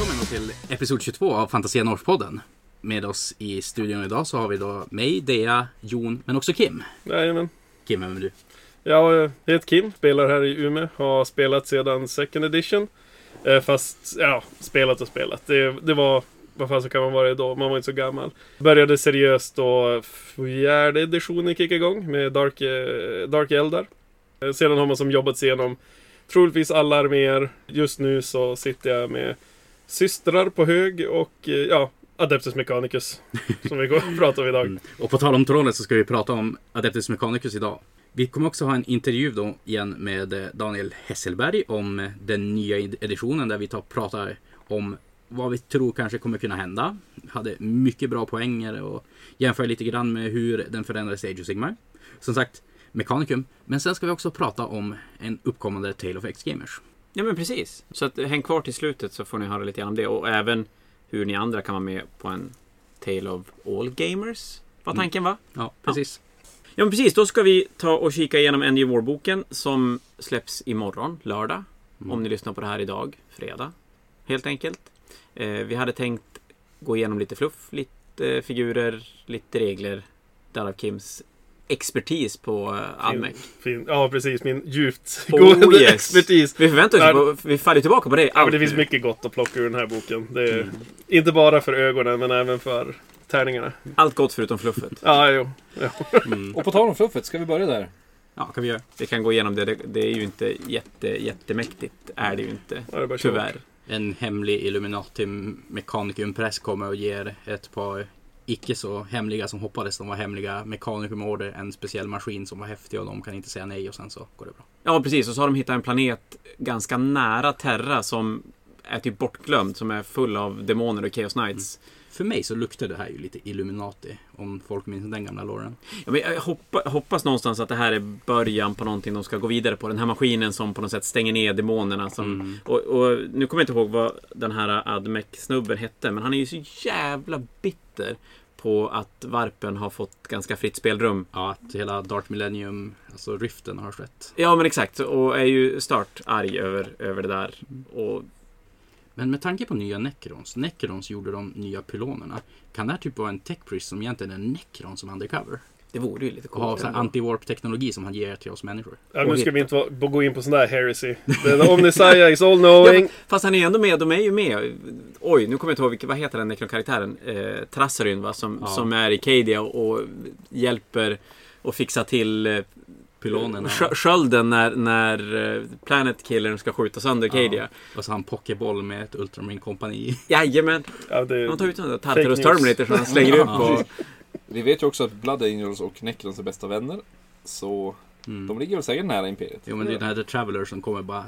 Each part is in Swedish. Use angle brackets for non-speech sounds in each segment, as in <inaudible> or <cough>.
välkommen till episod 22 av Fantasia Norrspodden. Med oss i studion idag så har vi då mig, Dea, Jon, men också Kim. Jajamän. Kim, vem är du? Jag heter Kim, spelar här i Umeå. Har spelat sedan second edition. Eh, Fast, ja, spelat och spelat. Det, det var, vad fan så kan man vara då? Man var inte så gammal. Började seriöst då fjärde editionen kickade igång med Dark, eh, Dark Eldar. Eh, Sedan har man som jobbat sig igenom troligtvis alla arméer. Just nu så sitter jag med systrar på hög och eh, ja, Adeptus Mechanicus. Som vi går och <laughs> pratar om idag. Mm. Och på tal om trollet så ska vi prata om Adeptus Mechanicus idag. Vi kommer också ha en intervju då igen med eh, Daniel Hesselberg om eh, den nya editionen där vi tar, pratar om vad vi tror kanske kommer kunna hända. Hade mycket bra poänger och jämför lite grann med hur den förändrades i Age of Sigmar. Som sagt, Mechanicum. Men sen ska vi också prata om en uppkommande Tale of X-Gamers. Ja men precis. Så att, häng kvar till slutet så får ni höra lite grann om det. Och även hur ni andra kan vara med på en Tale of All Gamers. Var Mm. tanken va? Ja, precis. Ja men precis, då ska vi ta och kika igenom of War-boken som släpps imorgon, lördag. Mm. Om ni lyssnar på det här idag, fredag. Helt enkelt. Eh, vi hade tänkt gå igenom lite fluff, lite eh, figurer, lite regler. Därav Kims expertis på eh, Admec. Ja, precis. Min djupt Oh, <laughs> gående yes. expertis. Vi förväntar oss ju på, vi faller tillbaka på det. Ja, det finns nu. mycket gott att plocka ur den här boken. Det är Mm. inte bara för ögonen, men även för tärningarna. Allt gott förutom fluffet. Ja, jo. Mm. Och på tal om fluffet, ska vi börja där? Ja, kan vi göra. Vi kan gå igenom det. Det, det är ju inte jätte, jättemäktigt. Är det ju inte. Ja, det. Tyvärr. En hemlig Illuminati Mechanicum Press kommer och ger ett par icke så hemliga som hoppades de var hemliga Mechanicum Order en speciell maskin som var häftig och de kan inte säga nej och sen så går det bra. Ja, precis. Och så har de hittat en planet ganska nära Terra som är typ bortglömd. Som är full av demoner och Chaos Knights. För mig så luktar det här ju lite Illuminati om folk minns den gamla låren. Ja, men jag hoppa, hoppas någonstans att det här är början på någonting de ska gå vidare på. Den här maskinen som på något sätt stänger ner demonerna. Som, Mm. och, och nu kommer jag inte ihåg vad den här Admec-snubben hette. Men han är ju så jävla bitter på att Varpen har fått ganska fritt spelrum. Ja, att hela Dark Millennium, alltså riften har skett. Ja, men exakt. Och är ju start arg över, över det där. Och Men med tanke på nya Necrons, Necrons gjorde de nya pylonerna. Kan det här typ vara en tech priest som egentligen är Necron som undercover? Det vore ju lite ha coolt. så här ändå. anti-warp teknologi som han ger till oss människor. Ja, nu ska vi inte vara, gå in på sån där heresy. The Omnissiah is all knowing. Fast han är ändå med, de är ju med. Oj, nu kommer jag inte ihåg, vad heter den Necron-karaktären? Eh, Trasseryn va? Som, Ja. som är i Cadia och hjälper och fixa till eh, Pylonerna. skö- skölden när, när eh, Planet Killern ska skjuta sönder Cadia. Och så han Pokéboll med ett Ultramarine kompani. Jajamän! Ja, det, De tar ut en Fake Tartarus. Terminator som han slänger upp <laughs> Ja. och... Vi vet ju också att Blood Angels och Necrons är bästa vänner. Så Mm. de ligger väl säkert nära Imperiet. Jo men det är den här The Traveler som kommer bara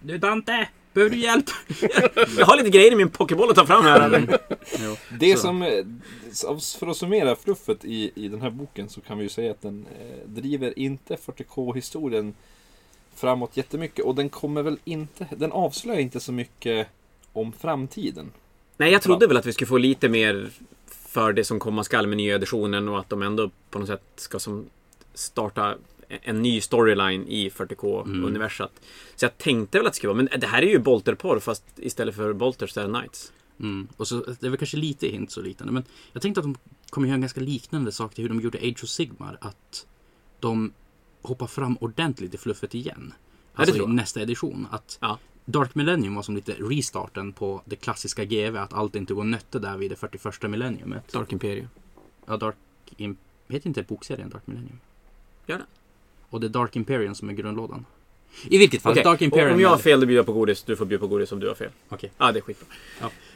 Du Dante! Behöver du hjälp? <laughs> Jag har lite grejer i min Pokéboll att ta fram här. <laughs> jo. Det Så. som, eh, för att summera fluffet i, i den här boken så kan vi ju säga att den eh, driver inte 40K-historien framåt jättemycket. Och den kommer väl inte, den avslöjar inte så mycket om framtiden. Nej, jag trodde väl att vi skulle få lite mer för det som komma skall med nya editionen och att de ändå på något sätt ska som starta en ny storyline i 40K-universat. Så jag tänkte väl att det skulle vara, men det här är ju Bolterporr fast istället för Bolter så är det Knights. Mm. Och så det är väl kanske lite hint så liknande. Men jag tänkte att de kommer göra en ganska liknande sak till hur de gjorde Age of Sigmar. Att de hoppar fram ordentligt i fluffet igen. Alltså i nästa edition. Att Ja. Dark Millennium var som lite restarten på det klassiska GV. Att allt inte går nötte där vid det 41 millenniumet. Dark Imperium. Ja, Dark... Im- heter inte bokserien Dark Millennium? Gör det? Och det är Dark Imperium som är grundlådan. I vilket fall, Okej, Dark Imperium... och om jag har är- fel, då bjuder jag på godis. Du får bjuda på godis om du har fel. Okej. Ja, det är skitbra.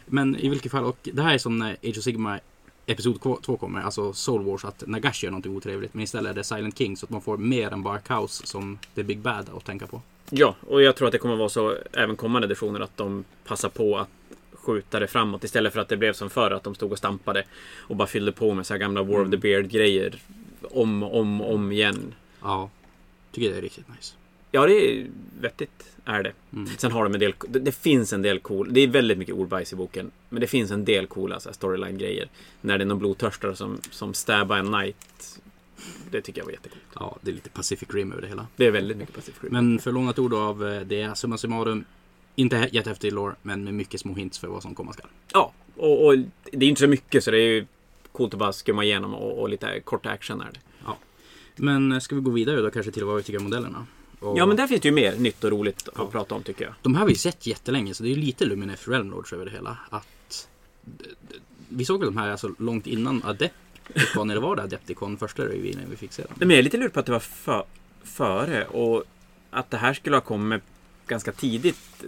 Men i vilket fall, och det här är som när Age of Sigmar Episod 2 kommer, alltså Soul Wars, att Nagash gör någonting otrevligt. Men istället är det Silent King, så att man får mer än bara kaos som The Big Bad att tänka på. Ja, och jag tror att det kommer vara så även kommande editioner att de passar på att skjuta det framåt istället för att det blev som förr att de stod och stampade och bara fyllde på med så här gamla War of the Beard grejer om och om, om igen. Ja, tycker det är riktigt nice. Ja, det är vettigt är det. Mm. Sen har de en del, det, det finns en del cool, det är väldigt mycket ordbajs i boken. Men det finns en del coola storyline-grejer. När det är någon blodtörstare som, som stabbar en knight. Det tycker jag var jättecoolt. Ja, det är lite Pacific Rim över det hela. Det är väldigt mycket Pacific Rim. Men för lånat ord av eh, det, summa summarum. Inte jättehäftig lore, men med mycket små hints för vad som komma skall. Ja, och, och det är inte så mycket så det är ju coolt att bara skumma igenom och, och lite kort action är det. Men eh, ska vi gå vidare då kanske till vad vi tycker om modellerna? Och Ja men där finns det ju mer nytt och roligt att Ja. prata om tycker jag. De här har vi sett jättelänge, så det är ju lite Luminef Realm Lords över det hela. Att, vi såg väl de här alltså långt innan Adepticon, eller var det Adepticon första reviewnen vi fick se dem? Men jag är lite lurad på att det var för, före och att det här skulle ha kommit ganska tidigt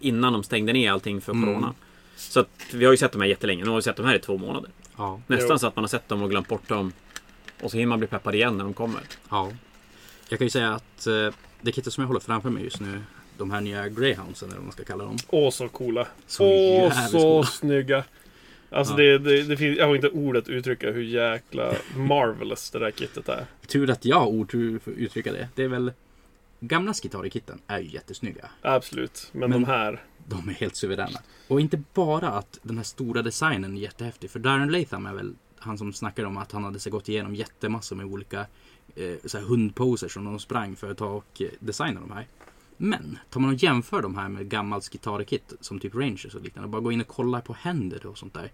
innan de stängde ner allting för Mm. Corona. Så att vi har ju sett de här jättelänge. Nu har vi sett de här i två månader. Ja. Nästan Jo. så att man har sett dem och glömt bort dem. Och så hinner man bli peppad igen när de kommer. ja. Jag kan ju säga att eh, det kittet som jag håller framför mig just nu, de här nya Greyhoundsen eller vad man ska kalla dem. Åh, så coola. Så Åh, så coola. snygga. Alltså Ja. det, det, det finns, jag har inte ord att uttrycka hur jäkla marvelous det där kittet är. Tur att jag har ord för att uttrycka det. Det är väl Gamla Skitari-kitten är ju jättesnygga. Absolut. Men, Men- de här. De är helt suveräna. Och inte bara att den här stora designen är jättehäftig. För Darren Latham är väl han som snackar om att han hade så gått igenom jättemassor med olika så här hundposer som de sprang för att ta och eh, designa de här. Men tar man och jämför de här med gammalt gitarrkit som typ Rangers och liknande. Bara gå in och kolla på händer och sånt där.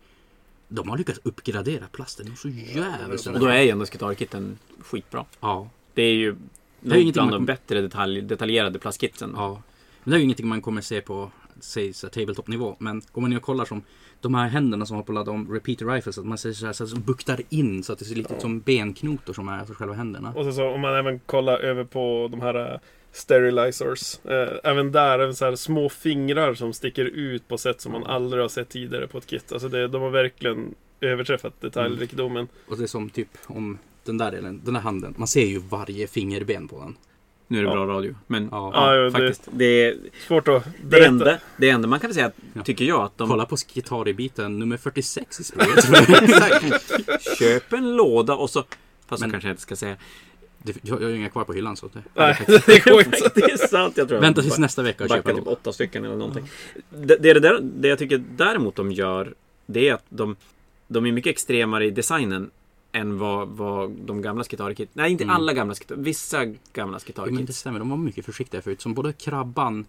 De har lyckats uppgradera plasten. De är så jävligt Och då är ju ändå Skitarr-kitten skitbra. Ja, Det är ju är nog ingenting bland man- de bättre detalj, detaljerade plastkitsen. Ja. Men det är ju ingenting man kommer se på säg, så här, tabletop-nivå. Men går man ner och kollar som de här händerna som har på ladda om repeater rifles. Att man ser så här, så här, som buktar in så att det ser lite ut som benknotor som är alltså själva händerna. Och sen så om man även kollar över på de här eh, sterilizers. Eh, även där, även så här små fingrar som sticker ut på sätt som man aldrig har sett tidigare på ett kit. Alltså det, de har verkligen överträffat detaljrikedomen. Och det är som typ om den där delen, den där handen. Man ser ju varje fingerben på den. Nu är det Ja. bra radio. Men Ja. Ja, ja, det- faktiskt. Det, är Svårt att det, berätta. enda, det enda man kan säga, att, Ja. tycker jag, att de... Kolla på gitarrbiten nummer 46 i spelet. <laughs> Köp en låda och så... Fast så Men- kanske jag inte ska säga. Det- jag har ju inga kvar på hyllan så det. Nej, <laughs> det går inte. det är sant. Jag tror Vänta tills nästa vecka och köpa typ åtta stycken eller någonting. Det, det, är det, där, det jag tycker däremot de gör, det är att de, de är mycket extremare i designen än vad, vad de gamla skitarrkit... Nej, inte Mm. alla gamla skitar, Vissa gamla Jo, men det stämmer, de var mycket försiktiga förut. Som både krabban,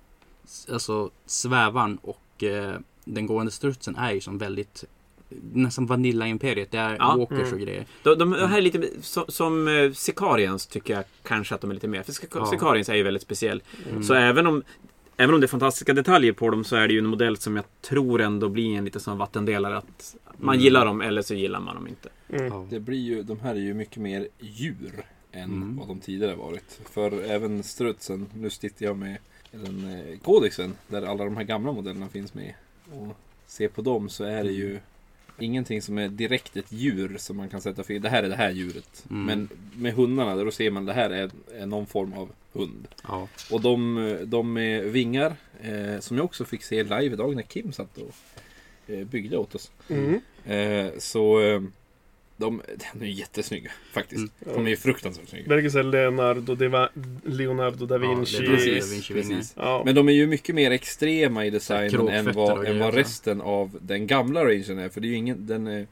alltså svävan och eh, den gående strutsen är ju som väldigt nästan Vanilla-imperiet. Det är Ja. walkers Mm. och grejer. De, de, de här är lite, som, som eh, Sicarians tycker jag kanske att de är lite mer. För Sic- Ja. Sicarians är ju väldigt speciell. Mm. Så även om, även om det är fantastiska detaljer på dem så är det ju en modell som jag tror ändå blir en lite sån vattendelare. Att man Mm. gillar dem eller så gillar man dem inte. Mm. Det blir ju, de här är ju mycket mer djur än Mm. vad de tidigare varit. För även strutsen, nu sitter jag med den eh, kodexen där alla de här gamla modellerna finns med. Och ser på dem så är det ju ingenting som är direkt ett djur som man kan sätta fel. Det här är det här djuret. Mm. Men med hundarna, då ser man det här är, är någon form av hund. Ja. Och de, de med vingar, eh, som jag också fick se live idag när Kim satt och eh, byggde åt oss. Mm. Eh, så eh, de, de är jättesnygga faktiskt. Mm. De är ju fruktansvärt snygga. Verkar som Leonardo, de Va- Leonardo da Vinci. Ja, Precis, Da precis. ja. Men de är ju mycket mer extrema i designen än vad, än vad resten av den gamla rangen är. För det är ju ingen, den är,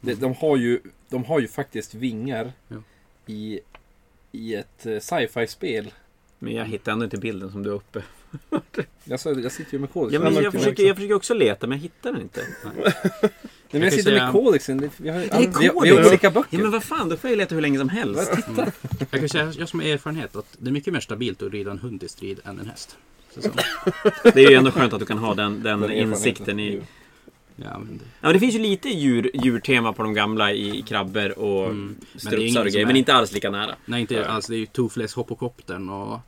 de, de, har ju, de har ju faktiskt vingar Ja. i, i ett eh, sci-fi-spel. Men jag hittar ändå inte bilden som du har uppe. Jag, jag sitter ju med kodexen. Ja, men jag, försöker, exempel. jag försöker också leta men jag hittar den inte. <laughs> Nej, men jag sitter säga- med kodexen. Det- Vi har, är vi, har, vi har olika böcker. Ja men vad fan, då får jag leta hur länge som helst. Jag kan säga, jag som har erfarenhet, att det är mycket mer stabilt att rida en hund i strid än en häst. Så, så. Det är ju ändå skönt att du kan ha den, den, Den insikten i... Ja, men det, Ja, men det finns ju lite djur, djurtema på de gamla i, krabbor och Mm. Ingen och grejer, men inte alls lika nära. nej, inte alls. Det är ju Toothless Hoppokoptern och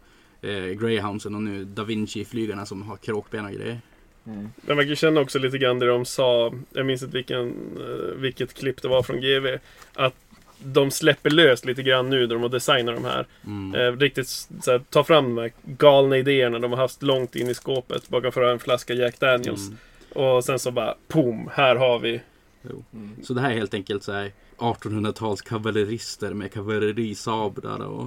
eh, Greyhoundsen och nu Da Vinci-flygarna som har kråkben och grejer. Mm. Men man kan känna också lite grann det de sa, jag minns inte vilken, eh, vilket klipp det var från GV, att de släpper löst lite grann nu när de har designat de här. Mm. Eh, riktigt så här, ta fram de här galna idéerna de har haft långt in i skåpet bakom för en flaska Jack Daniels. Mm. Och sen så bara, pum, här har vi. Jo. Mm. Så det här är helt enkelt så här 1800-tals kavallerister med kavallerisablar och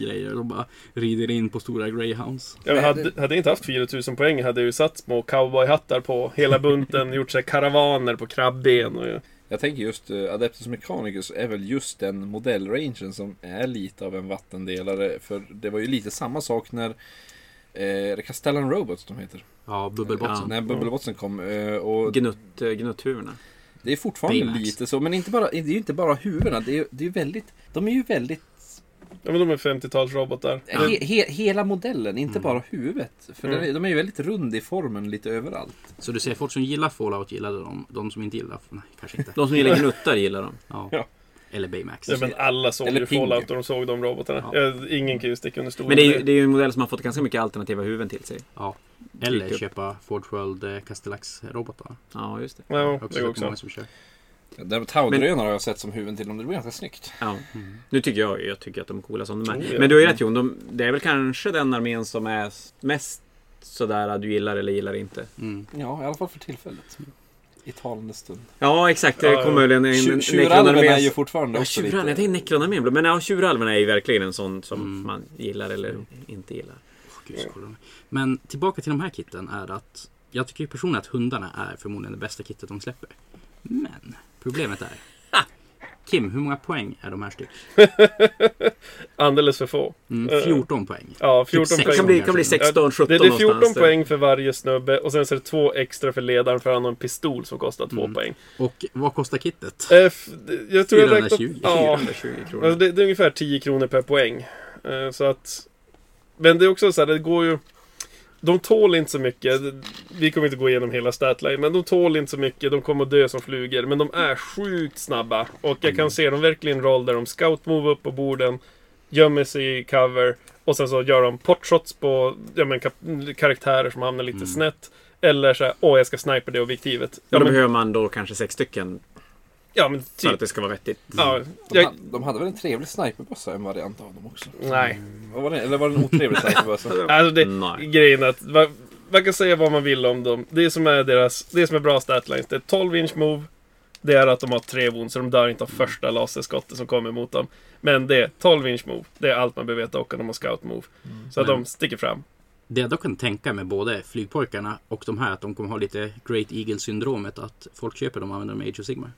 grejer. De bara rider in på stora greyhounds. Jag Men hade, hade jag inte haft 4000 poäng hade jag ju satt små cowboyhattar på hela bunten, <laughs> gjort så här karavaner på krabben och Jag tänker just uh, Adeptus Mechanicus är väl just den modellrangen som är lite av en vattendelare. För det var ju lite samma sak när eh, Castellan Robots de heter. Ja, bubbelbotsen. Ja. När bubbelbotsen kom. eh, Och Gnutt, eh, gnutthuvudena. Det är fortfarande Baymax. lite så. Men inte bara, det är ju inte bara huvudena. Det är, det är väldigt, de är ju väldigt... Ja, men de är 50-talsrobotar. He, he, hela modellen, inte Mm. bara huvudet. För Mm. är, de är ju väldigt rund i formen lite överallt. Så du ser folk som gillar Fallout gillade dem. De som inte gillar, nej, kanske inte. <laughs> De som gillar gnuttar gillar dem. Ja. Ja. Eller Baymax. Ja, men alla såg Eller ju Ping. Fallout och de såg de robotarna. Ja. Ingen kan ju sticka under stol Men det är, ju, det är ju en modell som har fått ganska mycket alternativa huvuden till sig. Ja. Eller upp. köpa Forge World eh, Castellax-robotar. Ja, just det. Ja, Också det sett också. många som kör. Där Taudrönare har jag sett som huvuden till dem. Det blir ganska snyggt. Ja. Mm. Nu tycker jag, jag tycker att de är coola som de är. Oh, ja. Men du har ju rätt Jon, de, det är väl kanske den armén som är mest sådär att du gillar eller gillar inte. Mm. Ja, i alla fall för tillfället. I talande stund. Ja, exakt. Det Ja, ja. kommer väl en, en, Tju- en Tjuralven är ju fortfarande Ja, också tjuralven. Jag lite... tänkte Necronarmén. Men ja, tjuralven är ju verkligen en sån som Mm. man gillar eller inte gillar. Gud. Men tillbaka till de här kitten är att jag tycker personligen att hundarna är förmodligen det bästa kittet de släpper. Men problemet är <laughs> Kim, hur många poäng är de här styck? <laughs> Alldeles för få. Mm, Eh, 14 poäng. Ja, 14 sex Det poäng. kan bli, kan bli 16, 17 Det, det är 14 någonstans. där. poäng för varje snubbe och sen så är det två extra för ledaren för han har en pistol som kostar två Mm. poäng. Och vad kostar kittet? Eh, jag tror jag räknat... 420. Ja, 420 kronor. alltså det, det är ungefär 10 kronor per poäng. Eh, Så att... Men det är också så här, det går ju... De tål inte så mycket. Vi kommer inte gå igenom hela statline, men de tål inte så mycket. De kommer att dö som flugor. Men de är sjukt snabba. Och jag kan se dem verkligen en roll där de scout-move upp på borden, gömmer sig i cover och sen så gör de potshots på ja, men, karaktärer som hamnar lite Mm. snett. Eller så här, åh jag ska snipa det objektivet. Ja, Ja då men, behöver man då kanske sex stycken ja, men för typ. att det ska vara vettigt. Ja, De, jag, ha, de hade väl en trevlig sniperbössa, en variant av dem också? nej. Vad var det? Eller var det en otrevlig sniperbössa? <laughs> Alltså det, Nej. grejen är att va, man kan säga vad man vill om dem. Det som är deras, det som är bra statlines, det är 12 inch move. Det är att de har tre wounds, så de dör inte av första laserskottet som kommer mot dem. Men det är 12 inch move. Det är allt man behöver veta och att de har scout move. Så att Men- de sticker fram. Det jag dock kan tänka med både flygpojkarna och de här att de kommer ha lite Great Eagle syndromet att folk köper dem och använder dem i Age of Sigmar.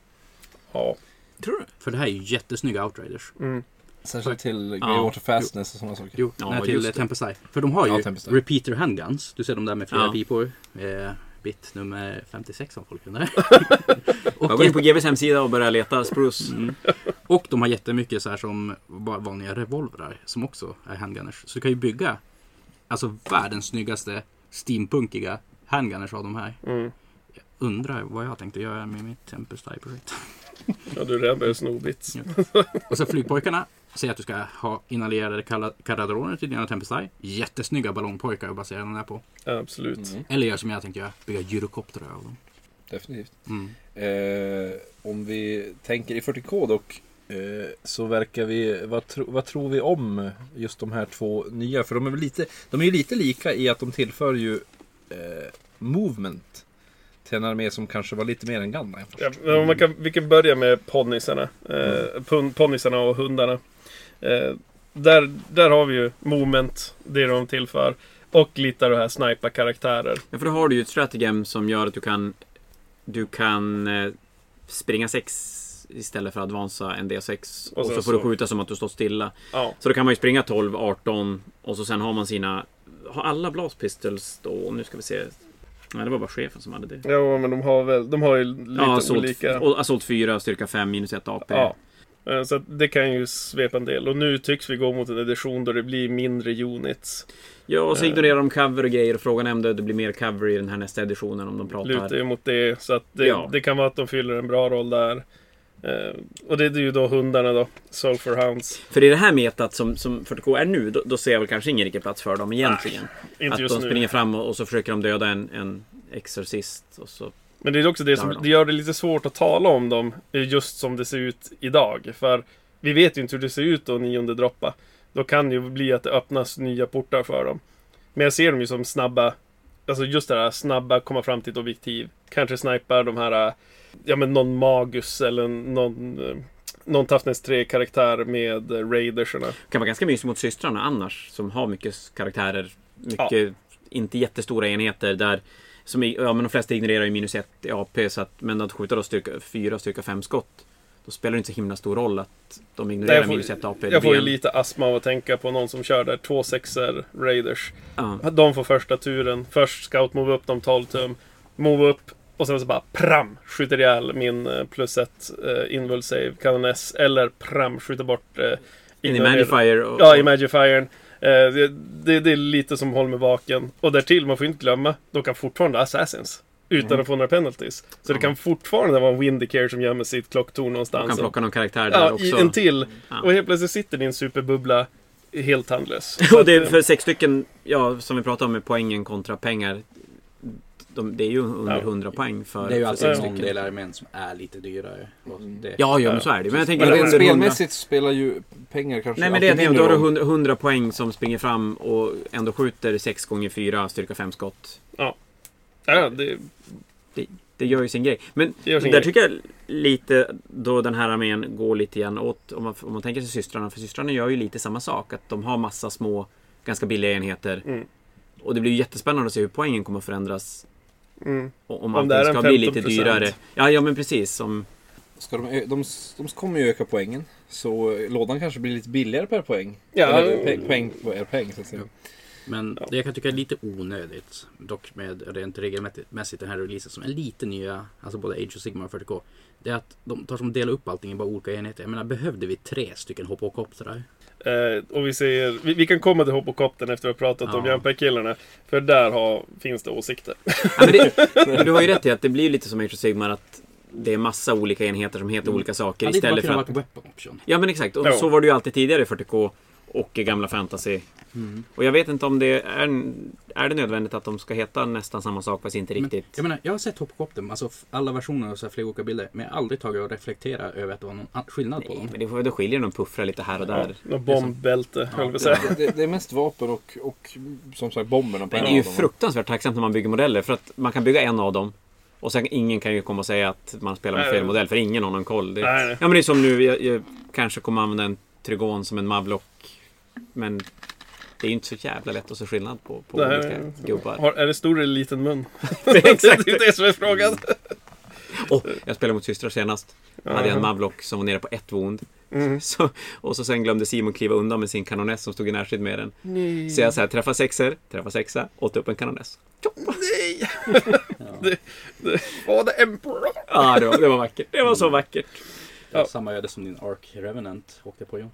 Ja. Tror du? För det här är ju jättesnygga outriders. Mm. Särskilt till Ja. Greywater Fastness och sådana saker. Jo, Ja, nej, till just det. Tempest Eye. För de har ju Ja, repeater handguns. Du ser dem där med flera Ja. pipor. Eh, bit nummer 56 om folk undrar. <laughs> Jag och, går in på GVs hemsida och börjar leta spruce. mm, och de har jättemycket så här som vanliga revolvrar som också är handgunners. Så du kan ju bygga alltså världens snyggaste steampunkiga handgunners av de här. Mm. Undrar vad jag tänkte göra med mitt Tempest Eye-projekt. Ja, du redan börjar sno bits. Och så flygpojkarna. Säg att du ska ha inallerade karadroner till dina Tempest Eye. Jättesnygga ballongpojkar att basera den där på. Ja, absolut. Mm, Eller gör som jag tänkte göra. Bygga gyrokoptrar av dem. definitivt. Mm. Eh, om vi tänker i 40K dock. Eh, så verkar vi, vad, tro, vad tror vi om just de här två nya? För de är lite, de är ju lite lika i att de tillför ju eh, movement. Till en armé som kanske var lite mer än Gunline först. Ja, men man kan, vi kan börja med ponnysarna. Eh, pon- ponnysarna och hundarna. Eh, där, där har vi ju moment, det de tillför. Och lite av det här snipa-karaktärer. Ja, för då har du ju ett strategem som gör att du kan Du kan eh, springa 6 istället för att advansa en D6. Och, Och så sen får du så- skjuta som att du står stilla. Ja, Så då kan man ju springa 12, 18 och så sen har man sina Har alla blast pistols då? Nu ska vi se. Nej, det var bara chefen som hade det. ja men de har väl, de har ju lite Ja, assault, olika. och assault 4, styrka 5, minus 1 AP. Ja. Eh, Så det kan ju svepa en del. Och nu tycks vi gå mot en edition då det blir mindre units. Ja, och så Eh. ignorerar de cover och grejer. Frågan är om det, det blir mer cover i den här nästa editionen om de pratar. Lutar ju mot det. Så att det, Ja. det kan vara att de fyller en bra roll där. Eh, och det är ju då hundarna då. Sulfur Hounds. För i det här metat som, som 40K är nu, då, då ser jag väl kanske ingen riktig plats för dem egentligen. Inte att just de nu. springer fram och, och så försöker de döda en, en exorcist. Och så. Men det är också det som då. det gör det lite svårt att tala om dem eh, just som det ser ut idag. För vi vet ju inte hur det ser ut då nionde droppa. Då kan det ju bli att det öppnas nya portar för dem. Men jag ser dem ju som snabba, alltså just det här snabba, komma fram till ett objektiv. Kanske snipa de här, eh, ja men någon magus eller någon, eh, någon Toughness 3-karaktär med eh, raidersarna. Kan vara ganska mysigt mot systrarna annars. Som har mycket karaktärer. Mycket, inte jättestora enheter där som, ja men de flesta ignorerar ju minus 1 i AP. Så att, men att skjuta då styrka 4 styrka 5 skott. då spelar det inte så himla stor roll att de ignorerar får- minus 1 AP. Jag får ju lite astma av att tänka på någon som kör där, två sexer Raiders. Ja. De får första turen. Först scout move upp dem 12 tum. Move upp. Och sen så bara pram! Skjuter ihjäl min eh, plus ett eh, invul save kanoness. Eller pram! Skjuter bort... Eh, In i ignorerar- Magifier och... Ja, i Magifiern. Eh, det, det, det är lite som håller mig vaken. Och därtill, man får inte glömma, de kan fortfarande Assassins. Utan Mm. att få några penalties. Så det kan fortfarande vara en Windicare som gömmer sitt klocktorn någonstans. kan plocka någon karaktär där ja, också. i, en till. Ja. Och helt plötsligt sitter din superbubbla helt tandlös. <laughs> Och det är eh, för sex stycken, ja, som vi pratade om med poängen kontra pengar. De, det är ju under Ja. 100 poäng för, Det är ju alltid någon stycken. del armén som är lite dyrare. Det, Ja, ja, men så är det. Men jag tänker Men rent under 100 spelmässigt spelar ju pengar kanske Nej men det är att då har du mindre roll. 100, 100 poäng som springer fram och ändå skjuter 6 gånger 4 styrka 5 skott. Ja, det, Det gör ju sin grej. Men det sin där grej. tycker jag lite då den här armén går lite grann åt, om man, om man tänker sig systrarna, för systrarna gör ju lite samma sak. Att de har massa små, ganska billiga enheter. Mm. Och det blir ju jättespännande att se hur poängen kommer att förändras. Mm. och- Om Om det är allting en ska bli lite 15%. dyrare. Ja, ja men precis. Som, Ska de, de, de kommer ju öka poängen. Så lådan kanske blir lite billigare per poäng. Ja. Eller pe- poäng per poäng så att säga. Men Ja. det jag kan tycka är lite onödigt, dock med rent regelmässigt den här releasen som är lite nya, alltså både Age of Sigmar och 40K. Det är att de tar som delar upp allting i bara olika enheter. Jag menar, behövde vi tre stycken HPK-koptrar? Eh, och vi säger, vi, vi kan komma till Hopokopten efter att ha pratat om Ja. Jumper-killarna. För där har, finns det åsikter. ja, men, det, <laughs> men du har ju rätt i att det blir lite som Age of Sigmar att det är massa olika enheter som heter olika saker Hade bara istället för att... vara weapon option. Ja men exakt, och Jo. så var det ju alltid tidigare i 40K och gamla fantasy. Mm. Och jag vet inte om det är, är det nödvändigt att de ska heta nästan samma sak fast inte Men, riktigt. jag menar, jag har sett HPK, alltså alla versioner och så här flera olika bilder. Men jag har aldrig tagit och reflekterat över att det var någon skillnad på Nej, dem. men det, får, det skiljer de puffrar lite här och Ja, där. något bombbälte, höll på Ja. säga. Det, det är mest vapen och, och som sagt bomberna på Men en det är ju fruktansvärt tacksamt när man bygger modeller för att man kan bygga en av dem och sen ingen kan ju komma och säga att man spelar med Nej. fel modell för ingen har någon koll. Det, Nej, nej. Ja men det är som nu, jag, jag kanske kommer använda en Trygon som en Mavlock. Men det är ju inte så jävla lätt att se skillnad på, på Nej, olika gubbar. Har, är det stor eller liten mun? <laughs> Exakt. det är det som är frågan. Oh, jag spelade mot systrar senast. Då hade jag en Mavlock som var nere på ett wound. Mm. <laughs> Så, och så sen glömde Simon kliva undan med sin kanoness som stod i närstrid med den. Nej. Så jag så här, träffa sexer, träffa sexa, åt upp en kanoness. Nej! <laughs> det, det var the Emperor! Ja, det var, det var vackert. Det var så vackert. Det var Ja. Samma öde som din Ark Revenant åkte på John.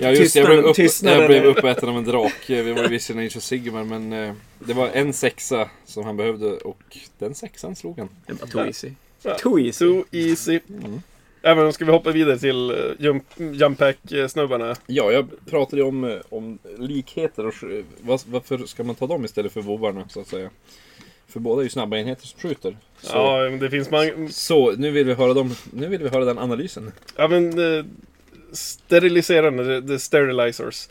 Ja just jag blev, upp, tystnaden jag blev uppäten av en drake. Vi var ju visserligen Age of Sigmar men eh, det var en sexa som han behövde och den sexan slog han. Det var too easy. Ja. Too easy. Too easy. Mm. Även ska vi hoppa vidare till uh, jump, Jumpack-snubbarna? Ja, jag pratade ju om, eh, om likheter och vad, varför ska man ta dem istället för vovarna så att säga. För båda är ju snabba enheter som skjuter. Så, Ja, men det finns många... så nu, vill vi höra dem, nu vill vi höra den analysen. Ja, men steriliserande, the, the sterilizers.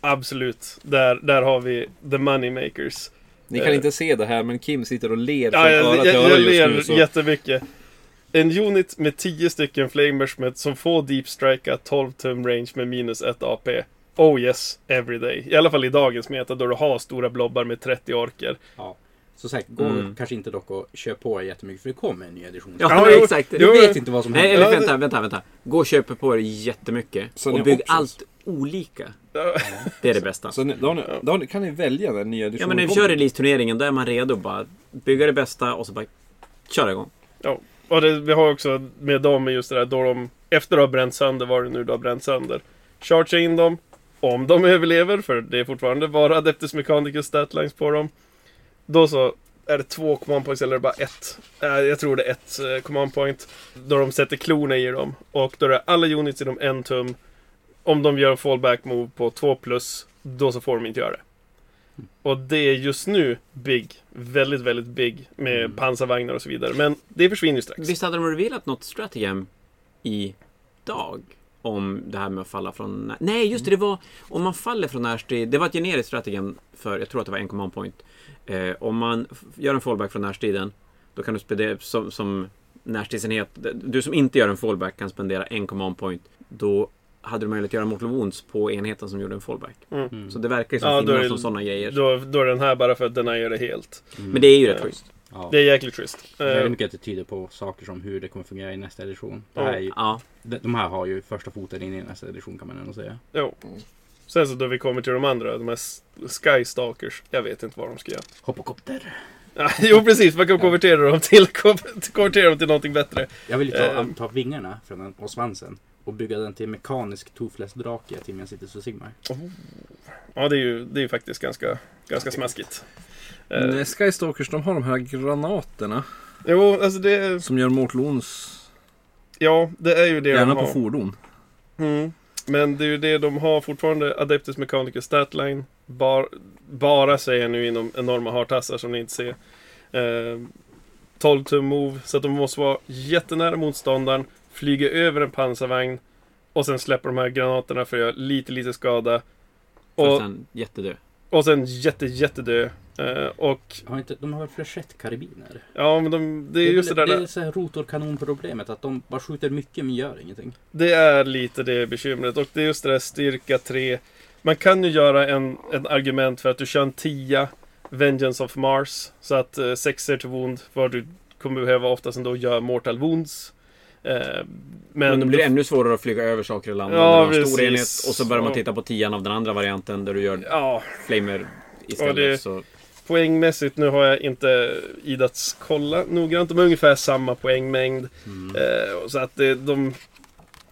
Absolut. Där, där har vi the money makers. Ni kan Eh. inte se det här men Kim sitter och ler från Ja, öra jag, till jag, öra jag just ler nu. Så. jättemycket. En unit med 10 stycken flamers med, som får deep strika 12 tum range med minus 1 AP. Oh yes, every day. I alla fall i dagens meta då du har stora blobbar med 30 orker. Ja. Så sagt, gå Mm. kanske inte dock och köp på er jättemycket för det kommer en ny edition. Ja, Ja, exakt. Du vet inte vad som Nej, händer. eller Ja, vänta, vänta, vänta. Gå och köp på er jättemycket. Så och bygg options. allt olika. Ja, Det är det bästa. Så ni, då, ni, då kan ni välja den nya Ja, editionen men när vi kör release-turneringen, då är man redo bara. Bygga det bästa och så bara köra igång. Och det, vi har också med dem just det där då de efter att ha bränt sönder vad det nu då har bränt sönder. Chargea in dem. Om de <laughs> överlever, för det är fortfarande bara Adeptus Mechanicus statlines på dem. Då så är det två command points eller bara ett. Eh, Jag tror det är ett eh, command point. Då de sätter klorna i dem. Och då är det alla units inom en tum. Om de gör en fallback move på 2 plus, då så får de inte göra det. Och det är just nu big. Väldigt, väldigt big. Med Mm. pansarvagnar och så vidare. Men det försvinner ju strax. Visst hade de revealat något stratagem idag? Om det här med att falla från... Nej, just det, det var om man faller från närstrid. Det var ett generiskt stratagem för, jag tror att det var en command point. Eh, om man gör en fallback från närstriden, då kan du spendera som, som närstridsenhet. Du som inte gör en fallback kan spendera en command point. Då hade du möjlighet att göra mortal wounds på enheten som gjorde en fallback. Mm. Så det verkar ju som Ja, finnas som sådana grejer. Då, då är den här bara för att den här gör det helt. Mm. Men det är ju rätt Ja. schysst. Ja. Det är jäkligt schysst. Eh, Väldigt mycket att det tyder på saker som hur det kommer fungera i nästa edition. Det här är ju, Ja, de här har ju första foten in i nästa edition kan man ändå säga. jo. Sen så då vi kommer till de andra, de här S- Sky Stalkers. Jag vet inte vad de ska göra. Hoppokopter. Ja, <laughs> jo precis, man kan konvertera dem till, konvertera dem till någonting bättre. Jag vill ju ta, Ehm. ta vingarna från den och svansen och bygga den till mekanisk toothless drake till min Cities och Sigmar. Ja, det är ju det är ju faktiskt ganska, ganska smaskigt. Eh, Nej, Skystalkers de har de här granaterna jo, alltså det som gör Mortal Wounds ja, det är ju det gärna de på har. fordon. Mm. Men det är ju det de har fortfarande. Adeptus Mechanicus Statline. Bar, bara säger nu inom enorma hartassar som ni inte ser. Eh, 12 tum move. Så att de måste vara jättenära motståndaren. Flyga över en pansarvagn. Och sen släppa de här granaterna för att göra lite, lite skada. och Och, sen jättedö. och sen jätte, jättedö. Eh, och Har inte, de har väl flechett-karabiner? ja, men de, det är just det där. Det är så här rotorkanonproblemet att de bara skjuter mycket men gör ingenting. Det är lite det bekymret. Och det är just det där styrka 3. Man kan ju göra en, en argument för att du kör en 10 Vengeance of Mars. Så att eh, sexer till wound. Vad du kommer behöva oftast ändå göra mortal wounds. Eh, men Men då blir det ännu svårare att flyga över saker i landet. Ja, en stor enhet och så börjar man titta på tian av den andra varianten där du gör Ja, flamer istället. Det- Så poängmässigt. Nu har jag inte idats kolla noggrant. De har ungefär samma poängmängd. Mm. Eh, så att de,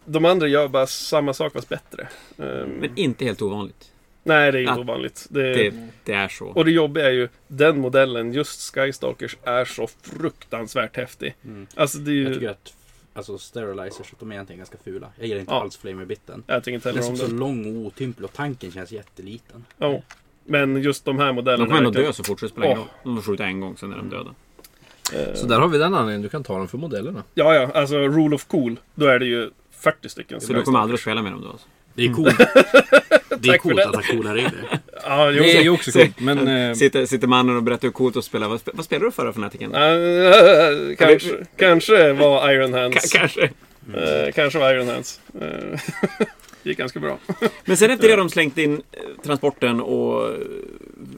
de andra gör bara samma sak fast bättre. Eh, Men inte helt ovanligt. nej, det är inte att ovanligt. Det, Det, det är så. Och det jobbiga är ju, den modellen, just Skystalkers, är så fruktansvärt häftig. Mm. Alltså det är Jag ju... tycker att alltså sterilizers, de är egentligen ganska fula. Jag gillar inte Ja. alls flamer-bitten. Jag tycker inte Den är heller om så den. lång och otymplig och tanken känns jätteliten. Ja. Men just de här modellerna... De kommer ändå dö så fort så det spelar ingen roll. De får skjuta en gång, sen är de döda. eh, Så där har vi den anledningen. Du kan ta dem för modellerna. Ja, ja. Alltså Rule of Cool. Då är det ju 40 stycken. Så du kommer aldrig spela med dem då alltså? Det är coolt. Det är coolt att ha coola regler. <laughs> Ja, jo. Det är ju också coolt. Men eh, Sitter, sitter mannen och berättar hur coolt att spela. Vad, spe, vad spelar du för för nätiken? Eh, kanske, kanske var Iron Hands. Kanske. Eh, kanske var Iron Hands. <laughs> Eh, gick ganska bra. <laughs> Men sen efter det har de slängt in eh, transporten och eh,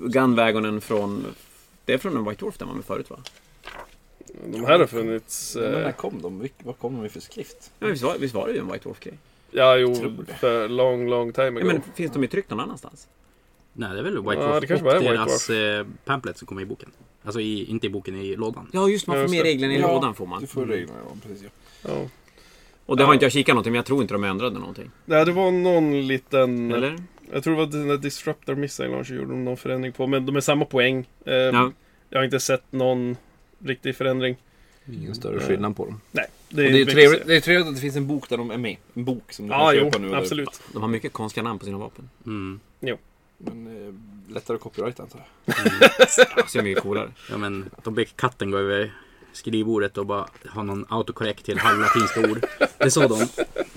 gunwagonen från... Det är från en White Dwarf där man med förut va? De här har funnits... men Eh, när kom de? Vad kom de med för skrift? Ja, visst, var, visst var det ju en White Dwarf-grej? ja, jo. det. För long, long time Ja, ago. men finns de i tryck någon annanstans? Nej, det är väl White Ja, Dwarf det kanske och White deras eh, pamphlet som kommer i boken. Alltså i, inte i boken, i lådan. Ja, just man Ja, får just med det. reglerna i Ja, lådan får man. Du får reglerna, ja. Precis, ja. Och det Ja. har inte jag kikat någonting, men jag tror inte de ändrade någonting. Nej, det var någon liten... Eller? Jag tror det var den där Disruptor Missile Launcher gjorde de någon förändring på. Men de är samma poäng. Eh, Ja. Jag har inte sett någon riktig förändring. Ingen större skillnad på dem. Nej, Det är, det är, trevligt, det är trevligt att det finns en bok där de är med. En bok som du Ja, kan jo, köpa nu. eller- absolut. De har mycket konstiga namn på sina vapen. Mm. Men eh, lättare att copyrighta antar jag. <laughs> Det ser mycket coolare. Ja men de ber katten gå över skrivbordet och bara ha någon autokorrekt till halvlatinska ord. Det så de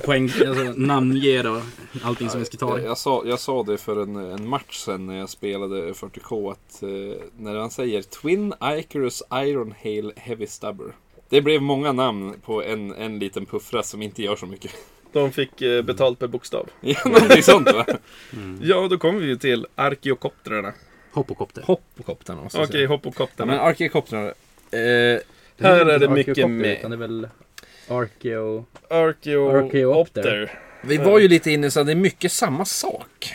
poäng, alltså, namnger och allting som vi ska ta. Jag, jag, sa, jag sa det för en, en match sen när jag spelade 40K att eh, när han säger Twin Icarus Iron Hail Heavy Stubber. Det blev många namn på en, en liten puffra som inte gör så mycket. De fick eh, betalt per bokstav. <laughs> Ja, Någonting sånt va? Mm. Ja, då kommer vi ju till arkeokoptrarna. Hoppokopter. Hoppokoptrarna måste Okej, jag säga. Ja, men arkekoptrarna. Eh, Här är det mycket med. Utan det är väl Arkeo... Arkeopter. Arkeopter. vi var ju lite inne så att det är mycket samma sak.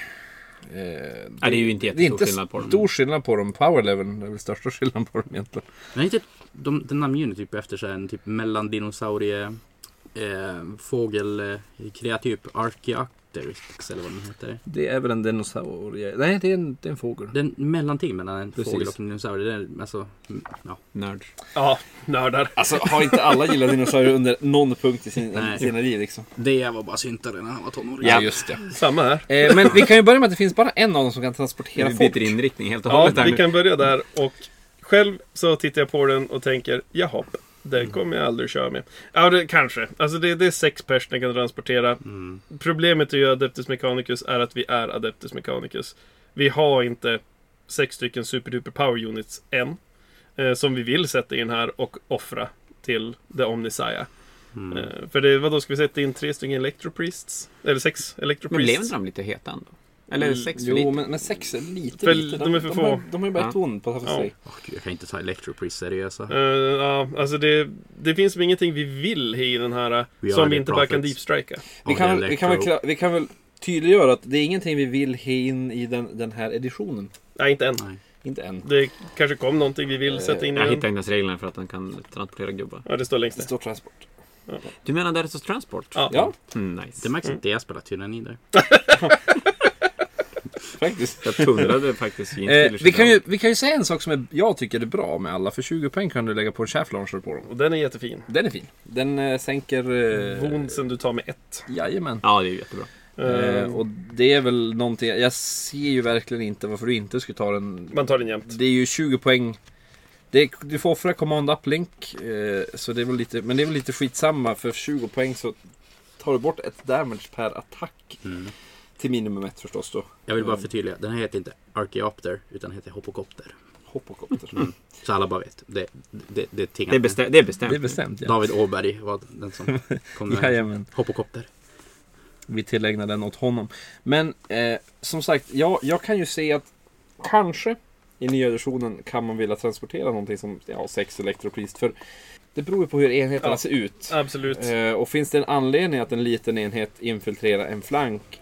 Eh, Nej, det är ju inte det jättestor inte skillnad på dem. stor skillnad på dem. Power level är väl största <laughs> skillnaden på dem egentligen. Men inte, de, den namnger ju typ efter så här en typ mellandinosaurie eh, fågel eh, kreatyp Archeopteryx eller vad den heter. Det är väl en dinosaurie? Nej, det är en, det är en fågel. Det är en mellanting mellan en Precis. fågel och en dinosaurie. Det är, alltså, mm, ja. Nörd. Ja, nördar. Alltså har inte alla gillat dinosaurier under någon punkt i sin, sina liv liksom? Det var bara syntare när han var tonåring. Ja, just det. Samma här. Eh, men vi kan ju börja med att det finns bara en av dem som kan transportera Vi folk. byter inriktning helt och Ja, hållet här vi nu. kan börja där. Och själv så tittar jag på den och tänker, jaha, den kommer jag aldrig köra med. Ja, det, kanske. Alltså det, det är sex pers den kan transportera. Mm. Problemet är ju Adeptus Mechanicus är att vi är Adeptus Mechanicus. Vi har inte sex stycken superduper power units än. Eh, som vi vill sätta in här och offra till The Omnissiah. Mm. Eh, för det, vad då ska vi sätta in tre stycken Electropriests? Eller sex Men blev Electropriests? inte de lite heta ändå? Eller Mm, sex för Jo, lite. men, men sex är lite För lite. de är för de, få. Har, de har ju bara Ja. ett ton på för Ja. sig. Åh, gud, jag kan inte ta Electropris seriösa. Eh, ja, alltså det, det finns ingenting vi vill i den här eh, We som are vi inte bara kan deepstrika. Vi kan, vi, kan väl, vi kan väl tydliggöra att det är ingenting vi vill ha in i den, den här editionen. Nej, inte än. Nej. Inte än. Det kanske kom någonting vi vill sätta in i Jag den. hittar inte ens reglerna för att den kan transportera gubbar. Ja, det står längst Det ner. står transport. Du menar där det står transport? Ja. Ja, Mm, nice. Det märks att jag spelar tyranni där. <laughs> <laughs> faktiskt. Jag tumlade faktiskt Eh, vi, kan ju, vi kan ju säga en sak som är, jag tycker är bra med alla. För 20 poäng kan du lägga på en shaft launcher på dem. Och den är jättefin. Den är fin. Den eh, sänker... Eh, Vonsen du tar med ett. Jajamän. Ja, det är ju jättebra. Eh, och det är väl någonting, jag ser ju verkligen inte varför du inte skulle ta den. Man tar den jämt. Det är ju 20 poäng. Det är, du får offra command uplink. Eh, så det är väl lite, men det är väl lite skitsamma för 20 poäng så tar du bort ett damage per attack. Mm. Till minimum ett förstås då. Jag vill bara Mm. förtydliga. Den här heter inte Archeopter utan heter Hopocopter. Hoppokopter. Mm. Så alla bara vet. Det, det, det, tingar. Det är, bestä- det är bestämt. Det är bestämt ja. David Åberg var den som <laughs> kom med Jajamän. Hopocopter. Vi tillägnar den åt honom. Men eh, som sagt, jag, jag kan ju se att kanske i nya editionen kan man vilja transportera någonting som ja, sex elektroprist. För det beror ju på hur enheterna Ja. ser ut. Absolut. Eh, och finns det en anledning att en liten enhet infiltrerar en flank.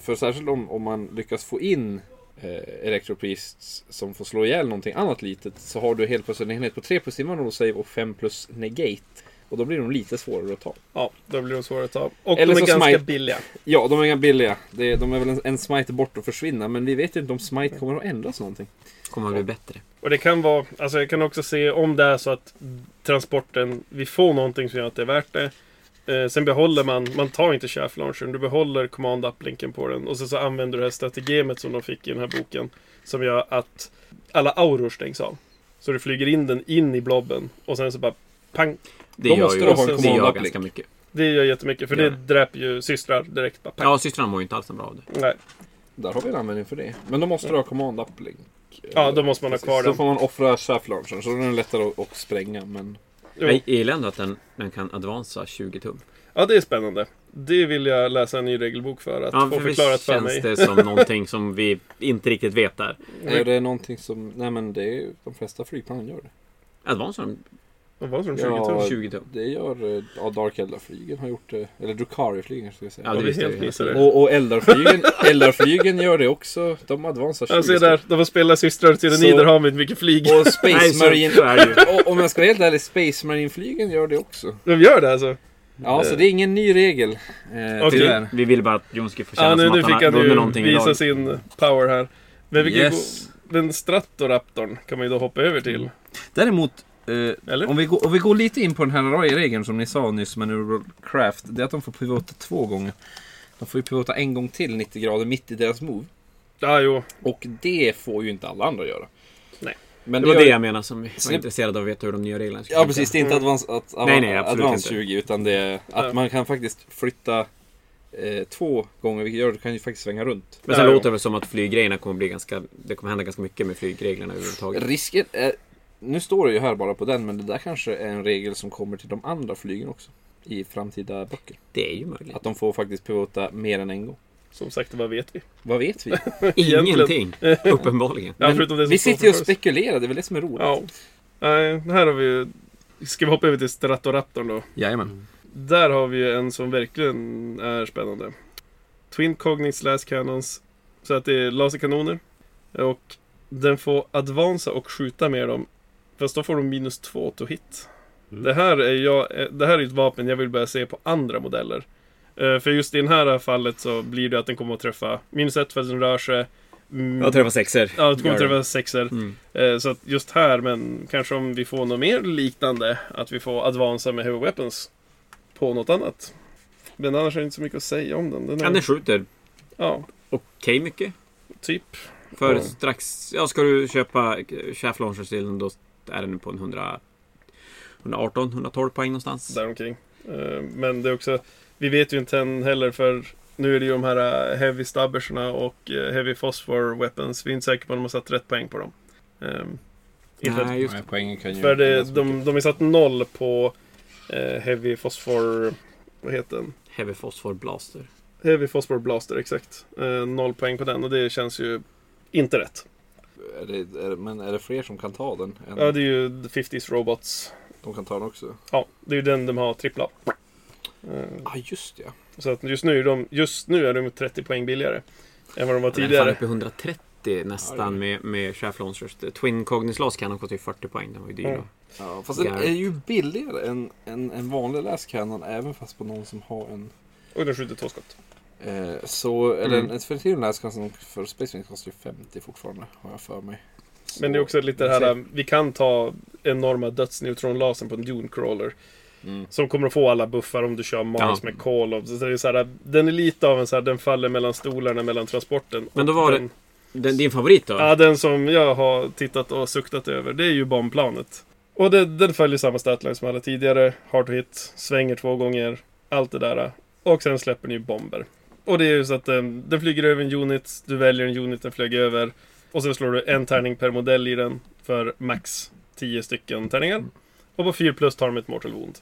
För särskilt om, om man lyckas få in eh, elektroprist som får slå ihjäl någonting annat litet. Så har du helt plötsligt en enhet på 3 plus invulnerable save och 5 plus negate. Och då blir de lite svårare att ta. Ja, då blir de svåra att ta. Och Eller de är så ganska smite. billiga. Ja, de är inga billiga. Det, de är väl en, en smite bort och försvinna. Men vi vet ju inte om smite kommer att ändras någonting. Kommer att bli bättre. Och det kan vara, alltså jag kan också se om det är så att transporten, vi får någonting som gör att det är värt det. Eh, sen behåller man, man tar inte chaff launchern, du behåller command up-linken på den. Och sen så använder du det här strategemet som de fick i den här boken. Som gör att alla auror stängs av. Så du flyger in den in i blobben och sen så bara pang. Det Då gör måste ju du ha en det gör ganska mycket. Det gör jättemycket, för Gör det dräper ju systrar direkt. Bara, pang. Ja, systrarna mår ju inte alls bra av det. Nej. Där har vi en användning för det. Men då måste du ha command uplink. Ja, då måste man ha kvar Så den. får man offra shaft launchern. Så då är den lättare att, att spränga. Men. Jag gillar ändå att den, den kan advansa 20 tum. Ja, det är spännande. Det vill jag läsa en ny regelbok för att Ja, få för förklarat för känns mig. det som <laughs> någonting som vi inte riktigt vet där. är det någonting som... Nej men det är ju... De flesta flygplanen gör det. Advansar de Vad var det som 20 Ja, tum? 20 tum? Det gör... eh, Ja, Dark Eldar-flygen har gjort det. Eller Drukari-flygen ska jag säga. Ja, det vi visste jag helt ju. det. Och, och Eldar-flygen, <laughs> Eldar-flygen gör det också. De advansar 20 Jag ser där, de får spela systrar till Så- den har vi mycket flyg. Och <laughs> Nej, Space så, Marine... så det ju. <laughs> Och, om jag ska vara helt ärlig, Space Marine-flygen gör det också. De gör det alltså? Ja, så det är ingen ny regel. Eh, tyvärr. Vi vill bara att Jonski får känna Ja, nu, som nu att fick han har han vunnit ju någonting visa idag. sin power här. Men vilken Yes. go- den Stratoraptorn kan man ju då hoppa över till. Däremot, eh, om, vi går, om vi går lite in på den här regeln som ni sa nyss med Neurocraft. Det är att de får pivota två gånger. De får ju pivota en gång till 90 grader mitt i deras move. Ja, jo. Och det får ju inte alla andra göra. Nej. Men Det var gör- det jag menade som vi var intresserade av att veta hur de nya reglerna skulle Ja precis, det är inte Mm. advance, att, Nej, nej, advance inte. 20 utan det är att Ja. man kan faktiskt flytta eh, två gånger, vilket gör att du kan ju faktiskt svänga runt. Men sen låter det väl som att flyggrejerna kommer bli ganska... Det kommer hända ganska mycket med flygreglerna överhuvudtaget. Risken är, nu står det ju här bara på den, men det där kanske är en regel som kommer till de andra flygen också. I framtida böcker. Det är ju möjligt. Att de får faktiskt pivota mer än en gång. Som sagt, vad vet vi? Vad vet vi? <laughs> Ingenting. Uppenbarligen. <laughs> Ja, Men förutom det som vi sitter ju och spekulerar, det är väl det som är roligt. Ja. Nej, här har vi ju... Ska vi hoppa över till Stratoraptorn då? Jajamän. Där har vi ju en som verkligen är spännande. Twin Cognites Last Cannons. Så att det är laserkanoner. Och den får advansa och skjuta med dem. Fast då får de minus två to hit. Mm. Det här är jag, eh, det här är ett vapen jag vill börja se på andra modeller. Eh, För just i det här fallet så blir det att den kommer att träffa minus ett för att den rör sig. Mm, Jag träffar sexer. Ja, den kommer att träffa sexer. Mm. Eh, Så att just här, men kanske om vi får något mer liknande, att vi får advansa med heavy weapons på något annat. Men annars är det inte så mycket att säga om den. Den är, Ja, den skjuter ja, okej mycket. typ. För Ja. strax... Ja, ska du köpa Chaff Launcher till den då är den på en 100... 118, 112 poäng någonstans. Däromkring. Eh, Men det är också, vi vet ju inte än heller för nu är det ju de här eh, heavy stubberserna och eh, heavy phosphor weapons. Vi är inte säkra på om de har satt rätt poäng på dem. Um, inte Nej, just Nej, poängen kan ju För det, de, de är satt noll på eh, heavy phosphor, vad heter den? Heavy Phosphor Blaster. Heavy Phosphor Blaster, exakt. Eh, noll poäng på den och det känns ju inte rätt. Är det, är men är det fler som kan ta den? Än Ja, det är ju The 50s Robots. De kan ta den också? Ja, det är ju den de har trippla. Eh, Ja, just ja. så att just nu, är de, just nu är de 30 poäng billigare än vad de var Den är tidigare. uppe i 130 nästan med, med Shaft Launchers. Twin Cognis Loss kan ha kostat ju 40 poäng. Den var ju dyr Mm. då. ja fast den är ju billigare än en, en vanlig läskannon även fast på någon som har en Och den skjuter två skott. Eh, så, eller Mm. en definitiv läskannon för Space Wings kostar ju 50 fortfarande, har jag för mig. Så- Men det är också lite det här, vi kan ta enorma dödsneutronlasern på en Dune Crawler. Mm. Som kommer att få alla buffar om du kör Mars Ja. med Call of. Så det är så här, den är lite av en så här, den faller mellan stolarna mellan transporten. Men då var det- den, Den, din favorit då? Ja, den som jag har tittat och suktat över, det är ju bombplanet. Och det, den följer samma statline som alla tidigare. Hard to hit, svänger två gånger, allt det där. Och sen släpper ni bomber. Och det är ju så att den, den flyger över en unit, du väljer en unit den flyger över. Och sen slår du en tärning per modell i den för max 10 stycken tärningar. Och på 4 plus tar de ett mortal wound.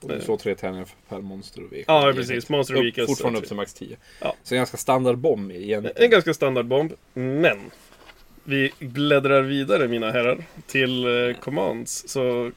Och du slår tre tärningar per monster och vehicle. Ja, precis. Monster Upp, vehicles. fortfarande upp till max 10. Ja. Så en ganska standard bomb egentligen. En ganska standard bomb, men vi bläddrar vidare mina herrar till eh, commands. Så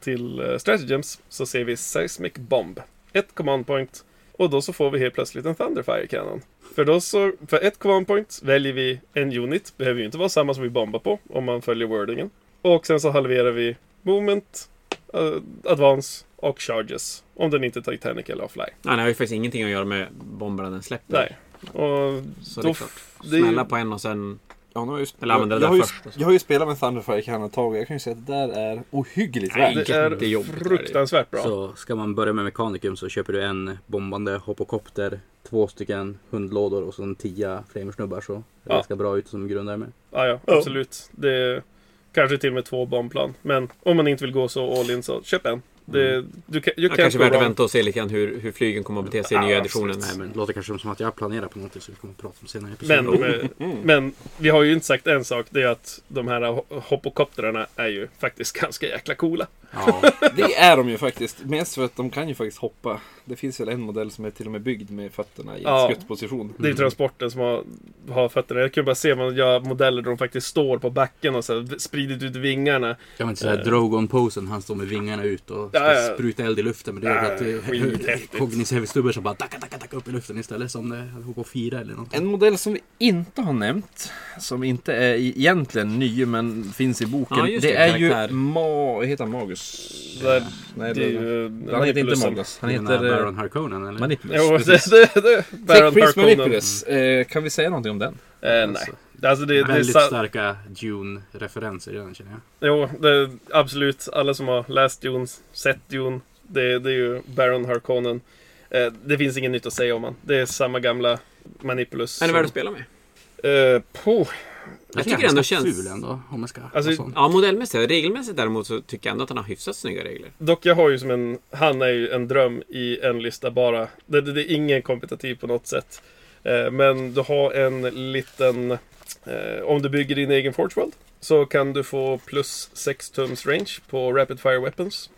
till eh, stratagems så ser vi Seismic Bomb. Ett command point och då så får vi helt plötsligt en Thunderfire Cannon. För då så, för ett command point väljer vi en unit, behöver ju inte vara samma som vi bombar på om man följer wordingen. Och sen så halverar vi movement, eh, advance och charges. Om den inte är Titanic eller off-line. Nej, den har ju faktiskt ingenting att göra med bomberna den släpper. Nej. Och Så då det är klart. Smälla på en och sen... Ja, har jag, ju, Eller använda det jag, där har ju, först och så. jag har ju spelat med Thunderfire Cannon ett tag och jag kan ju säga att det där är ohyggligt Nej, värt. det är fruktansvärt bra. Så ska man börja med Mechanicum så köper du en bombande hopokopter, två stycken hundlådor och så en tia flamersnubbar så det Ja. ganska bra ut som grundarmé. Ja, ja, absolut. Det är kanske till och med två bombplan. Men om man inte vill gå så all in så köp en. Det, du Jag can't kanske värt att vänta och se lite grann hur, hur flygen kommer att bete sig i Ja, nya editionen. Nej men det låter kanske som att jag planerar på något så vi kommer att prata om senare Men, episoden. men, vi har ju inte sagt en sak. Det är att de här ho- hoppokoptrarna är ju faktiskt <laughs> ganska jäkla coola. Ja, Det är de ju faktiskt. Mest för att de kan ju faktiskt hoppa. Det finns väl en modell som är till och med byggd med fötterna i Ja. skuttposition. Det är ju transporten som har, har fötterna. Jag kan ju bara se man gör modeller där de faktiskt står på backen och så här spridit ut vingarna. jag vet inte såhär Drogon-posen, han står med vingarna ut och ska Ja, ja. spruta eld i luften. Men det Ja, är att det skithäftigt. är Cognis Heavy-stubbar som bara dacka, dacka, dacka upp i luften istället som det höll på att fira eller något. En modell som vi inte har nämnt, som inte är egentligen ny men finns i boken. Ja, det, det, är karaktär. ju Ma... Heter han Magus? Där, Nej, det är det ju... Han heter inte. Magus. Han heter... Baron Harkonnen eller? Manipulus. Jo, precis. det, det, det, Baron Tech Harkonnen. Manipulus. Eh, kan vi säga någonting om den? Eh, nej. Alltså det, det är Väldigt sa- starka Dune-referenser den känner jag. Jo, det, absolut. Alla som har läst Dune, sett Dune, det, det är ju Baron Harkonnen. Eh, det finns inget nytt att säga om han. Det är samma gamla Manipulus. Är det som- värd att spela med? Eh, poh. Jag tycker tycker ändå känns- ful ändå om man ska Alltså. Ja, modellmässigt. Regelmässigt däremot så tycker jag ändå att han har hyfsat snygga regler. Dock, jag har ju som en... Han är ju en dröm i en lista bara. Det, det, det är ingen kompetitiv på något sätt. Eh, men du har en liten... Eh, om du bygger din egen Forge World så kan du få plus 6 tums range på Rapid Fire Weapons.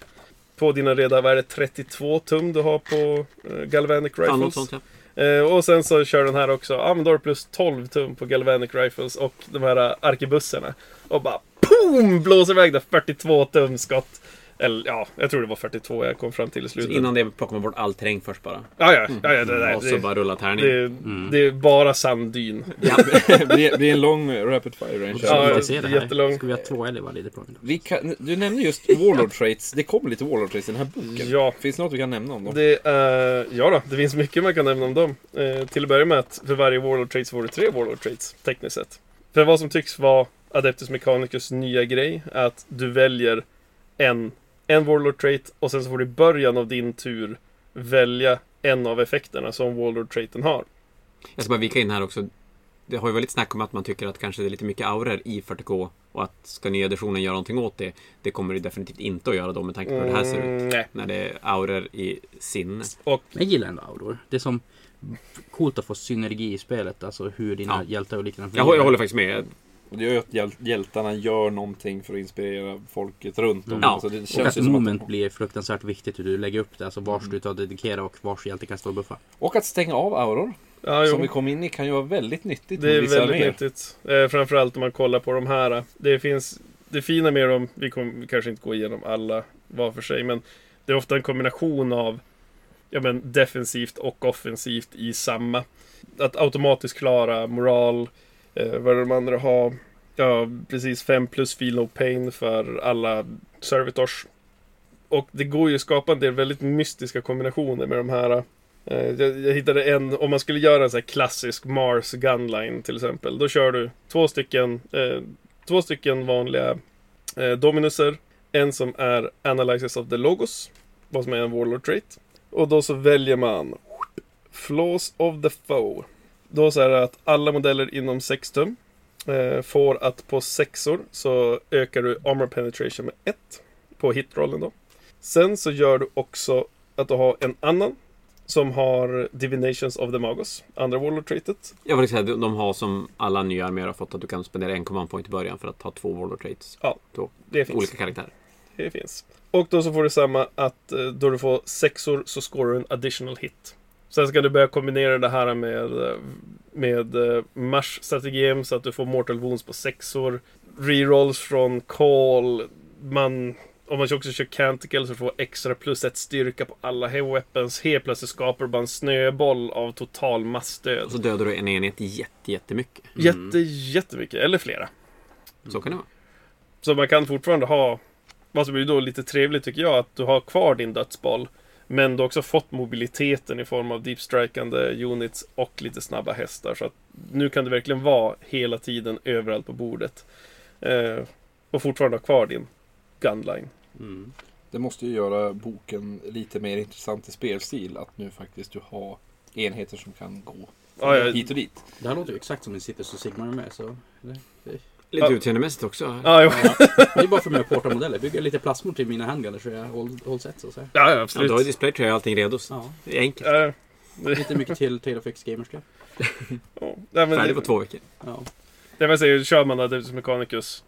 På dina redan, vad är det, 32 tum du har på eh, Galvanic Ja, något Rifles. sånt ja. Eh, och sen så kör den här också, Amador plus 12 tum på Galvanic Rifles och de här uh, arkebussarna. Och bara POOM! Blåser iväg det 42 tum skott. Eller ja, jag tror det var 42 jag kom fram till i Så slutet. innan det plockar man bort all terräng först bara. Ja, ja, ja, ja det, där, och så det, bara rulla tärning. det, det är bara sanddyn. Ja. <laughs> det det är en lång rapid fire range. Ja, det är det jättelång. Ska vi ha två varje plan? Vi kan, du nämnde just Warlord Traits. Det kommer lite Warlord Traits i den här boken. Ja. Finns det något vi kan nämna om dem? Det är, ja då, det finns mycket man kan nämna om dem. Eh, till att börja med att för varje Warlord Traits får du tre Warlord Traits, tekniskt sett. För vad som tycks vara Adeptus Mechanicus nya grej är att du väljer en, en Warlord Trait och sen så får du i början av din tur välja en av effekterna som Warlord Traiten har. Jag ska bara vika in här också. Det har ju varit lite snack om att man tycker att kanske det är lite mycket auror i 40K och att ska nya editionen göra någonting åt det, det kommer det definitivt inte att göra då med tanke på hur det här ser ut. Mm, nej. När det är auror i sinne. Och Jag gillar ändå auror. Det är som coolt att få synergi i spelet. Alltså hur dina Ja. hjältar och liknande Jag, jag håller faktiskt med. Och det gör ju att hjäl- hjältarna gör någonting för att inspirera folket runt dem. Mm. Ja. Alltså det Och känns att ju som moment att, blir fruktansvärt viktigt hur du lägger upp det. Alltså vars du tar dedikera och vars hjälte kan stå och buffa. och att stänga av auror, Ja, som vi kom in i, kan ju vara väldigt nyttigt. Det är väldigt arméer. nyttigt. Eh, framförallt om man kollar på de här. Det finns det fina med dem, vi kommer kanske inte gå igenom alla var för sig, men det är ofta en kombination av ja, men defensivt och offensivt i samma. Att automatiskt klara moral, eh, vad är det de andra har? Ja, precis 5 plus feel no pain för alla servitors. Och det går ju att skapa en del väldigt mystiska kombinationer med de här. Eh, Jag, jag hittade en, om man skulle göra en sån här klassisk Mars Gunline till exempel. Då kör du två stycken, eh, två stycken vanliga eh, Dominuser. En som är Analysis of the Logos, vad som är en Warlord trait. Och då så väljer man Flaws of the Foe. Då så är det att alla modeller inom 6 tum eh, får att på sexor så ökar du Armor Penetration med 1 på hitrollen då. Sen så gör du också att du har en annan som har Divinations of the Magos, andra Warlord-traitet. Jag vill säga de har som alla nya arméer har fått att du kan spendera en command point i början för att ha två Warlord traits. Ja, Två Det finns. olika karaktärer. Det finns. Och då så får du samma att eh, då du får sexor så scorar du en additional hit. Sen ska du börja kombinera det här med, med eh, Mars-strategin så att du får Mortal Wounds på sexor. Rerolls från Call. Man, om man också kör Canticle så får extra plus ett styrka på alla weapons. Helt plötsligt skapar du bara en snöboll av total massdöd. Och så dödar du en enhet jätte, jättemycket. Jätte, jättemycket, eller flera. Så kan det vara. Så man kan fortfarande ha, vad som blir då lite trevligt tycker jag, att du har kvar din dödsboll. Men du har också fått mobiliteten i form av deepstrikande units och lite snabba hästar. Så att nu kan du verkligen vara hela tiden överallt på bordet. Eh, och fortfarande ha kvar din gunline. Mm. Det måste ju göra boken lite mer intressant i spelstil. Att nu faktiskt du har enheter som kan gå Ja, ja. hit och dit. Det här låter ju exakt som en Citrus och Sigmar är med. Så det, det, Lite Ja. utseendemässigt också. Ja, jo. ja. <laughs> det är bara för mig att porta modeller. Bygga lite plasmor till mina handgunners så jag håll, håll set. Så, ja, ja Ja, absolut. då har ju display tray och allting redo. Ja. det är enkelt. Ja, Lite mycket till Tale of X Gamerska. <laughs> ja. Men Färdig på två veckor. Ja. det vill säga, kör man Adeptus Mechanicus.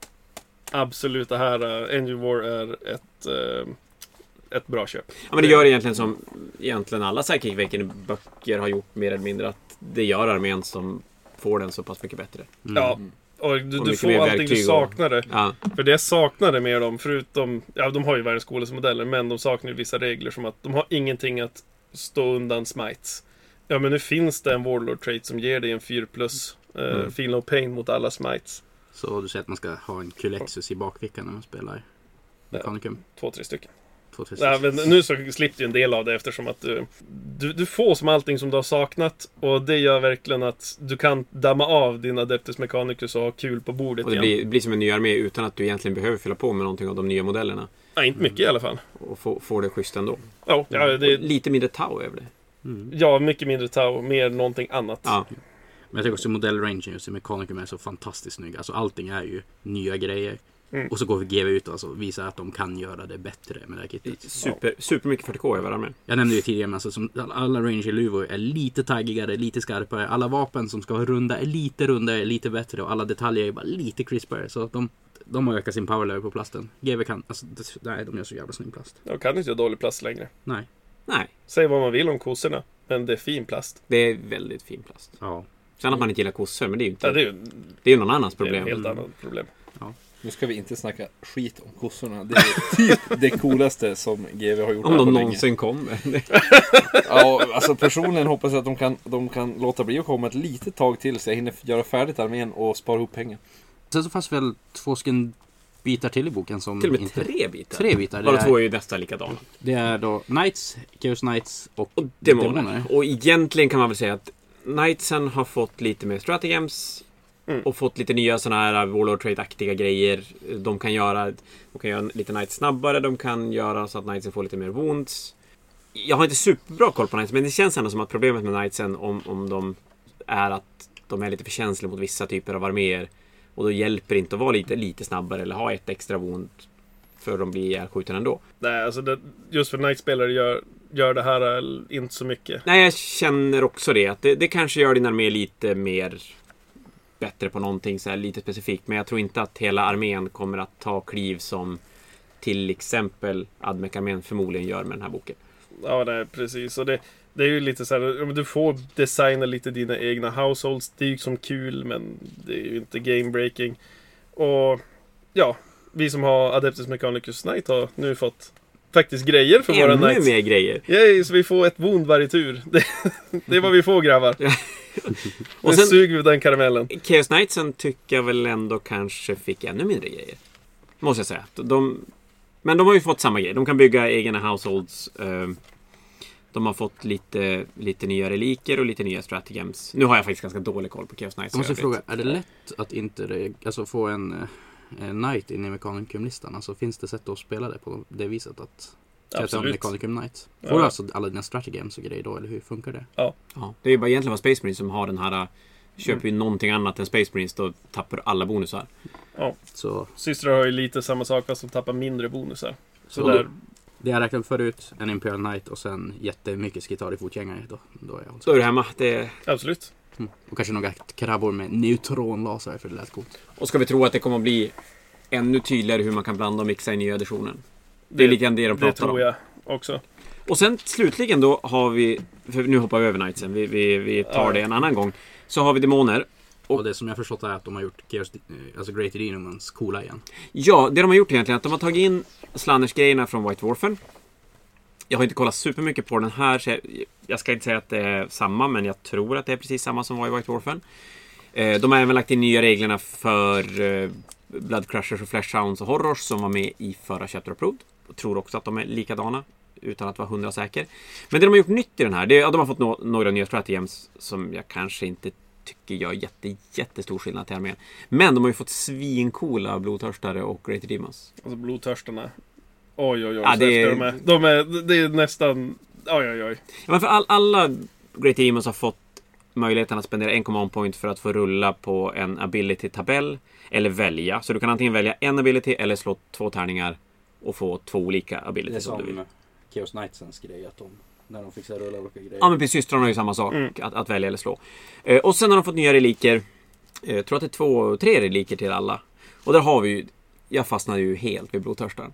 Absolut, det här uh, Engine War är ett, eh, ett bra köp. Ja, men det gör egentligen som egentligen alla Psychic böcker har gjort mer eller mindre. Att det gör armén som får den så pass mycket bättre. Mm. Ja, och du, Och du får allting du och- saknade. Ja, För det jag saknade med dem, förutom... Ja, de har ju världens coolaste modeller, men de saknar ju vissa regler som att de har ingenting att stå undan smites. Ja, men nu finns det en Warlord trait som ger dig en 4 plus. Uh, Mm. Feel no pain mot alla smites. Så du säger att man ska ha en Culexus i bakfickan när man spelar Mechanicum? Två, tre stycken. Sex. men nu så slipper du en del av det eftersom att du, du, du får som allting som du har saknat. Och det gör verkligen att du kan damma av din Adeptus Mechanicus och ha kul på bordet och det igen. blir, blir som en ny armé utan att du egentligen behöver fylla på med någonting av de nya modellerna. Ja, inte mycket i alla fall. Och få, få det schysst ändå. Ja, ja, det, Och lite mindre tau över det. Mm. ja mycket mindre tau, mer någonting annat. Ja, Men jag tycker också modellrangen just i Mechanicum är så fantastiskt snygg. Alltså allting är ju nya grejer. Mm. Och så går vi GW ut och alltså, visar att de kan göra det bättre med det här kittet. super, super mycket 40k över armén. Jag nämnde ju tidigare, men alltså, som alla Ranger-luvor är lite taggigare, lite skarpare. Alla vapen som ska vara runda är lite rundare, lite bättre. Och alla detaljer är bara lite crispare. Så de, de har ökat sin power level på plasten. GW kan, alltså, det, nej, de gör så jävla snygg plast. Jag kan inte göra dålig plast längre. Nej. Nej, Säg vad man vill om kossorna, men det är fin plast. det är väldigt fin plast. Ja. Sen att man inte gillar kossor, men det är ju inte... Ja, det är ju det är ju någon annans det är ett problem. helt annat problem. Nu ska vi inte snacka skit om kossorna. Det är typ det coolaste som GW har gjort Om här de på länge. någonsin kommer. <laughs> <laughs> Ja, alltså personligen hoppas jag att de kan, de kan låta bli att komma ett litet tag till så jag hinner göra färdigt armén och spara ihop pengar. Sen så fanns väl två stycken bitar till i boken som Till och med inte... tre bitar. Tre bitar. Bara två är, är ju nästan likadana. det är då Knights, Chaos Knights och, Och demoner. Och egentligen kan man väl säga att Knightsen har fått lite mer stratagems. Mm. Och fått lite nya sådana här Warlord Trade-aktiga grejer. De kan göra, de kan göra lite Knights snabbare. De kan göra så att Knightsen får lite mer wounds. Jag har inte superbra koll på Knights, men det känns ändå som att problemet med Knightsen om, om de är att de är lite för känsliga mot vissa typer av arméer. Och då hjälper det inte att vara lite, lite snabbare eller ha ett extra wound. För de blir ihjälskjutna ändå. Nej, alltså det, just för Night-spelare gör, gör det här eh, inte så mycket. Nej, jag känner också det. Att det, det kanske gör din armé lite mer bättre på någonting så lite specifikt. Men jag tror inte att hela armén kommer att ta kliv som till exempel Admec-armén förmodligen gör med den här boken. Ja, nej, precis. Och det, det är ju lite så här, du får designa lite dina egna households. Det är ju som kul, men det är ju inte game breaking. Och ja, vi som har Adeptus Mechanicus Knight har nu fått faktiskt grejer för våra Ännu knights. mer grejer! Yay, så vi får ett wound varje tur. <laughs> Det, det är vad vi får grabbar. <laughs> Och nu sen- suger vi den karamellen. Chaos Knightsen tycker jag väl ändå kanske fick ännu mindre grejer. Måste jag säga. De, men de har ju fått samma grej. De kan bygga egna households. eh, De har fått lite, lite nya reliker och lite nya stratagems. Nu har jag faktiskt ganska dålig koll på Chaos Knights. Jag måste fråga, är det lätt att inte alltså få en, eh, en Knight in i Mechanicum-listan? Alltså finns det sätt att spela det på det viset att Absolut. Mechanicum Knight? Får Ja. du alltså alla dina stratagems och grejer då, eller hur funkar det? Ja, det är ju bara egentligen bara Space Marines som har den här... Köper ju någonting annat än Space Marines då tappar du alla bonusar. Så, Systrar har ju lite samma sak fast de tappar mindre bonusar. Så, så där, det jag räknade förut, en Imperial Knight och sen jättemycket Skitari-fotgängare. Då, då är jag alltså. Då är du hemma. Det, absolut. Mm. Och kanske några krabbor med neutronlaser för det lät coolt. och ska vi tro att det kommer att bli ännu tydligare hur man kan blanda och mixa i nya editionen. Det är lite grann det de Det pratar om. tror jag också. Och sen slutligen då har vi, för nu hoppar vi över Knightsen, vi, vi, vi tar Ja. det en annan gång. Så har vi demoner. Och- Och det som jag förstått är att de har gjort Chaos, eh, alltså Great Inhumans coola igen. Ja, det de har gjort egentligen är att de har tagit in Slanners-grejerna från White Dwarfen. Jag har inte kollat supermycket på den här, så jag, jag ska inte säga att det är samma, men jag tror att det är precis samma som var i White Dwarfen. Eh, de har även lagt in nya reglerna för eh, Blood Crushers och Flesh Hounds och Horrors som var med i förra Chapter Approved. Tror också att de är likadana, utan att vara hundra säker. Men det de har gjort nytt i den här, det är, ja, de har fått nå- några nya stratagems som jag kanske inte tycker gör jätte, jättestor skillnad till armén. Men de har ju fått svincoola blodtörstare och Great Demons. Alltså blodtörstarna. Oj, oj, oj. Ja, det de är. De är. Det är nästan... Oj, oj, oj. Ja, men för all, alla Great Demons har fått möjligheten att spendera en command point för att få rulla på en ability-tabell. Eller välja. Så du kan antingen välja en ability eller slå två tärningar och få två olika Det är abilities om du vill. som Chaos Knightsens grej, att de, när de fixar rulla olika grejer. Ja men precis, systrarna har ju samma sak. Mm. Att, att välja eller slå. Eh, och sen har de fått nya reliker. Eh, jag tror att det är två, tre reliker till alla. Och där har vi ju... Jag fastnade ju helt vid blodtörstaren.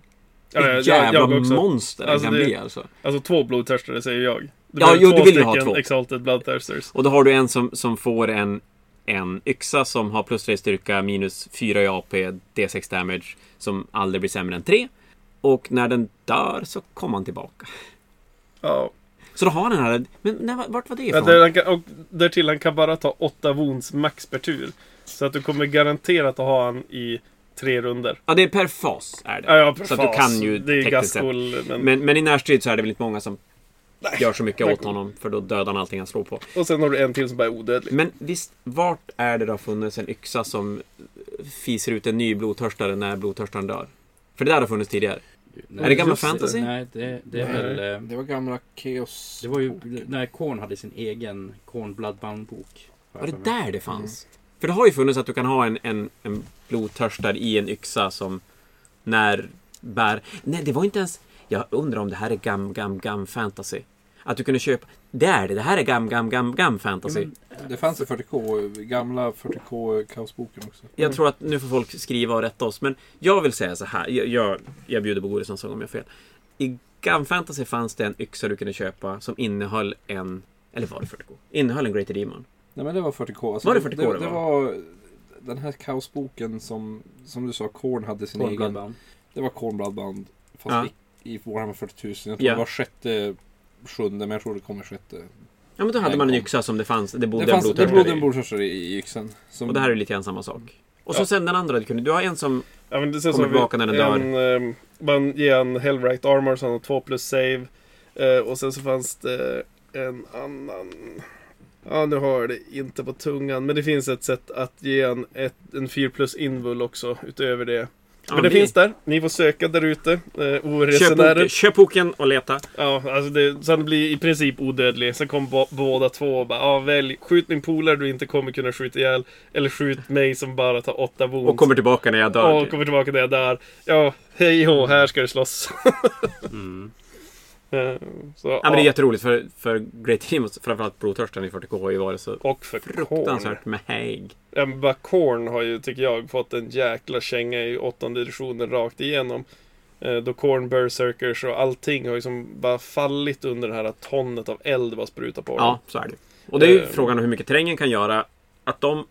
Ja, jävla jag också. monster Alltså, kan det- bli alltså. Alltså två blodtörstare säger jag. Det Ja, jo, två du vill ju ha två. Exalted Bloodthirsters. Och då har du en som, som får en, en yxa som har plus 3 styrka, minus 4 i AP, D6 damage, som aldrig blir sämre än 3. Och när den dör så kommer han tillbaka. Ja. Så då har den här... Men när, vart var det Ja, ifrån? där, han kan, och därtill han kan bara ta åtta wounds max per tur. Så att du kommer garanterat att ha han i tre runder. Ja, det är per fas. Är det. Ja, ja, Så att du fas. kan ju Det är gaskol, men... Men, men i närstrid så är det väl inte många som gör så mycket Nej. åt honom. För då dödar han allting han slår på. Och sen har du en till som bara är odödlig. Men visst, vart är det då funnits en yxa som fiser ut en ny blodtörstare när blodtörstaren dör? För det där har funnits tidigare. Nej, Är det gamla fantasy? Nej, det, det är Nej. väl... eh, Det var gamla Chaos... Det var ju när Korn hade sin egen Korn Bloodbound-bok. Var det där det fanns? För det har ju funnits att du kan ha en, en, en blodtörstare i en yxa som när bär... Nej, det var inte ens... Jag undrar om det här är gam, gam, gam fantasy. Att du kunde köpa... Det är det. Det här är gam, gam, gam, gam fantasy. Det fanns i 40K, gamla 40K kaosboken också. Jag tror att nu får folk skriva och rätta oss. Men jag vill säga så här. Jag, jag, jag bjuder på godis om jag har fel. I Gam Fantasy fanns det en yxa du kunde köpa som innehöll en... Eller var det 40K? Innehöll en Great Demon. Nej men det var 40K. Alltså, Var det 40K det, det det var? var? Den här kaosboken som, som du sa, Korn hade sin Korn egen. Bloodbound. Det var Korn Bloodbound. Fast Ja. i, i Warhammer 40 000. Jag tror Ja. det var sjätte, sjunde, men jag tror det kommer sjätte. Ja, men då hade man en yxa som det fanns. Det Det, bodde en fanns, det blodtörstare bodde en i. i, yxan. Som, Och det här är lite grann samma sak. Och så Ja. sen den andra du kunde. Du har en som... Ja, det Kommer tillbaka när den dör. en, eh, Man ger en Hellright Armor så han har 2 plus save. Eh, och sen så fanns det en annan... Ja, nu har jag det inte på tungan. Men det finns ett sätt att ge en, ett, en 4 plus invul också utöver det. Ja, men det, finns där. Ni får söka där ute. Eh, Köp, boken, köp boken och leta. Ja, alltså det, så han blir i princip odödlig. Sen kommer bo- båda två och bara, ja välj. Skjut min polare du inte kommer kunna skjuta ihjäl. Eller skjut mig som bara tar åtta wounds. Och kommer tillbaka när jag dör. Och kommer tillbaka när jag dör. Ja, hej hå, här ska det slåss. <laughs> Mm. Eh, Så, Ja, men det är jätteroligt för, för Great Team, och framförallt Blodtörsten i 40K har ju varit så och för Korn. fruktansvärt med häg. Ja, men bara Korn har ju, tycker jag, fått en jäkla känga i åttonde editionen rakt igenom. Eh, Då Korn, Berserkers och allting har ju som bara fallit under det här tonnet av eld bara sprutar på dem. Ja, så är det Och det är ju Eh. frågan om hur mycket terrängen kan göra att de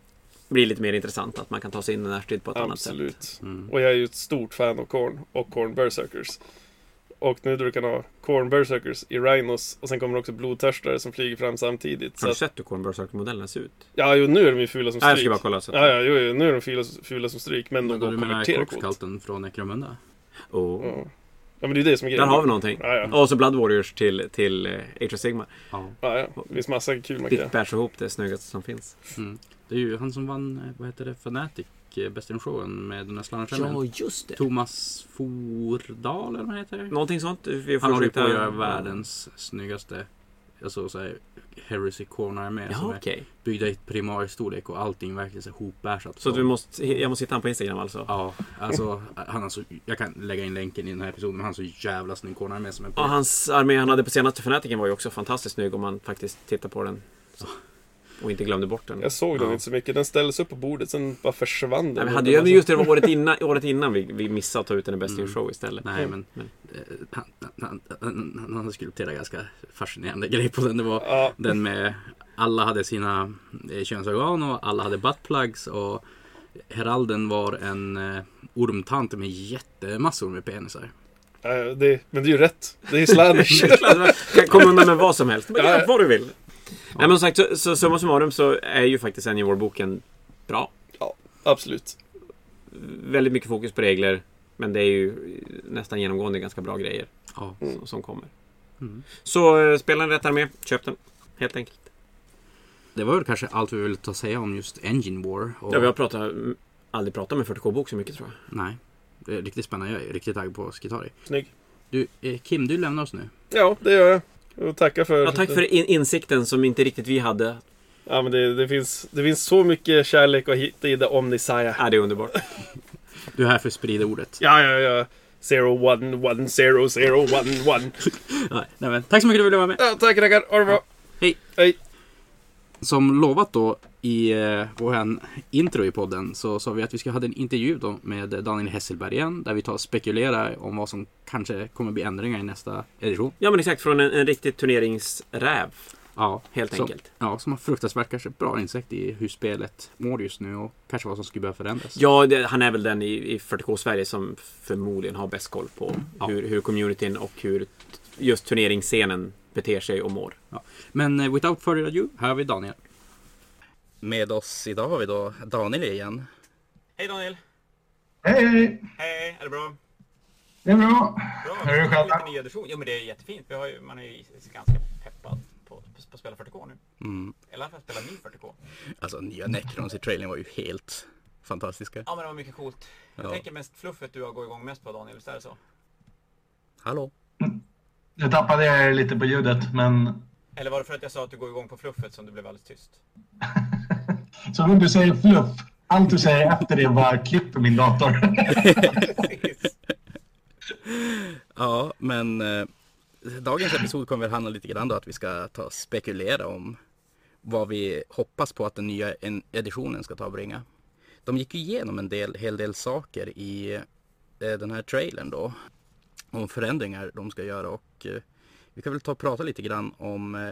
blir lite mer intressanta. Att man kan ta sig in i närstrid på ett annat sätt. Absolut. Mm. Och jag är ju ett stort fan av Korn och Korn Berserkers. Och nu då du kan ha Korn Berserkers i Rhinos och sen kommer också Blodtörstare som flyger fram samtidigt. Har du sett hur Corn Berserker-modellen ser ut? ja, jo, nu är de ju fula som Nej, jag stryk. ska bara kolla. Så. Ja, ja, jo, jo, nu är de fula, fula som stryk, men de Men går du att menar. Korpskalten från Necromunda? Oh. Ja. ja, men det är det som är grejen. Där har vi någonting. Ja, ja. Och så Blood Warriors till, till eh, Age of Sigma. Ja. ja, ja. Det finns massa kul man kan göra. ihop det snyggaste som finns. Mm. Det är ju han som vann, eh, vad heter det, Fanatic eh, Best in Showen med den här slalomskärmen. just det. Thomas Fordal eller vad han heter? Någonting sånt. Vi får Han håller på att göra världens snyggaste alltså, så här, Heresy Corner med. som Ja, är byggda i primarstorlek och allting verkligen så hopbärsat. Så du måste, jag måste hitta han på Instagram alltså? Ja, alltså han har så, jag kan lägga in länken i den här episoden, men han har så jävla snygg corner med som är på. Ja, hans armé han hade på senaste Fanatiken var ju också fantastiskt snygg om man faktiskt tittar på den. Så. Och inte glömde bort den. Jag såg den Ja. inte så mycket. Den ställdes upp på bordet, sen bara försvann den. Nej, vi hade ju just det, det var året innan, året innan vi, vi missade att ta ut den i Best in Mm. Show istället. Nej, men Men- eh, han, han, han, han hade skulpterat ganska fascinerande grej på den. Det var Ja, den med alla hade sina eh, könsorgan och alla hade buttplugs och heralden var en eh, ormtant med jättemassor med penisar. det, men det är ju rätt. Det är slanish. <laughs> kan komma undan med vad som helst. Men Ja. vad du vill. Nej men som sagt, så, så summa summarum så är ju faktiskt Any War-boken bra. Absolut. Väldigt mycket fokus på regler. Men det är ju nästan genomgående ganska bra grejer Ja. som, som kommer. Mm. Så eh, spela en rätt armé, köp den. Helt enkelt. Det var väl kanske allt vi ville ta säga om just Engine War. Och, Ja, vi har pratat, aldrig pratat om en 40k-bok så mycket tror jag. Nej, det är riktigt spännande. Jag är riktigt taggad på Skitari. Snygg. Du, eh, Kim, du lämnar oss nu. Ja, det gör jag. Och tackar för... Ja, tack för in insikten som inte riktigt vi hade. Ja, men det, det, finns, det finns så mycket kärlek att hitta i det Omnisaya. Ja, det är underbart. Du är här för att sprida ordet. Ja, ja, ja. Zero, one, one, zero, zero, one, one. <laughs> Nej, nej, men, tack så mycket för att du ville vara med. Ja, tack tackar. Ha det bra. Hej. Hej. Som lovat då i eh, vår intro i podden så sa vi att vi ska ha en intervju då med Daniel Hesselberg igen där vi tar och spekulerar om vad som kanske kommer bli ändringar i nästa edition. Ja, men exakt. Från en, en riktig turneringsräv. Ja, Helt Så- enkelt. ja som har fruktansvärt kanske bra insikt i hur spelet mår just nu och kanske vad som skulle behöva förändras. Ja, det, han är väl den i, i 40K Sverige som förmodligen har bäst koll på Ja. hur, hur communityn och hur just turneringsscenen beter sig och mår. Men eh, without further ado, här har vi Daniel. Med oss idag har vi då Daniel igen. Hej Daniel! Hej, hej! Hej, är det bra? Det är bra. Bra, Hur är det själv? lite ny edition. Ja men det är jättefint. Vi har ju, man är ju ganska peppad på, på, på att spela 40K nu. Mm. Eller i alla fall spela ny 40K. Alltså nya Necrons i trailern var ju helt fantastiska. Ja men det var mycket coolt. Jag Ja. tänker mest fluffet du har gått igång mest på Daniel, visst är det så? Hallå? Nu tappade jag er lite på ljudet, men Eller var det för att jag sa att du går igång på fluffet som du blev alldeles tyst? <laughs> så fort du säger fluff, allt du säger efter det bara klipper min dator. <laughs> Ja, men eh, dagens episod kommer väl handla lite grann då att vi ska ta spekulera om vad vi hoppas på att den nya en- editionen ska ta och bringa. De gick ju igenom en del, hel del saker i eh, den här trailern då. Om förändringar de ska göra och eh, vi kan väl ta och prata lite grann om eh,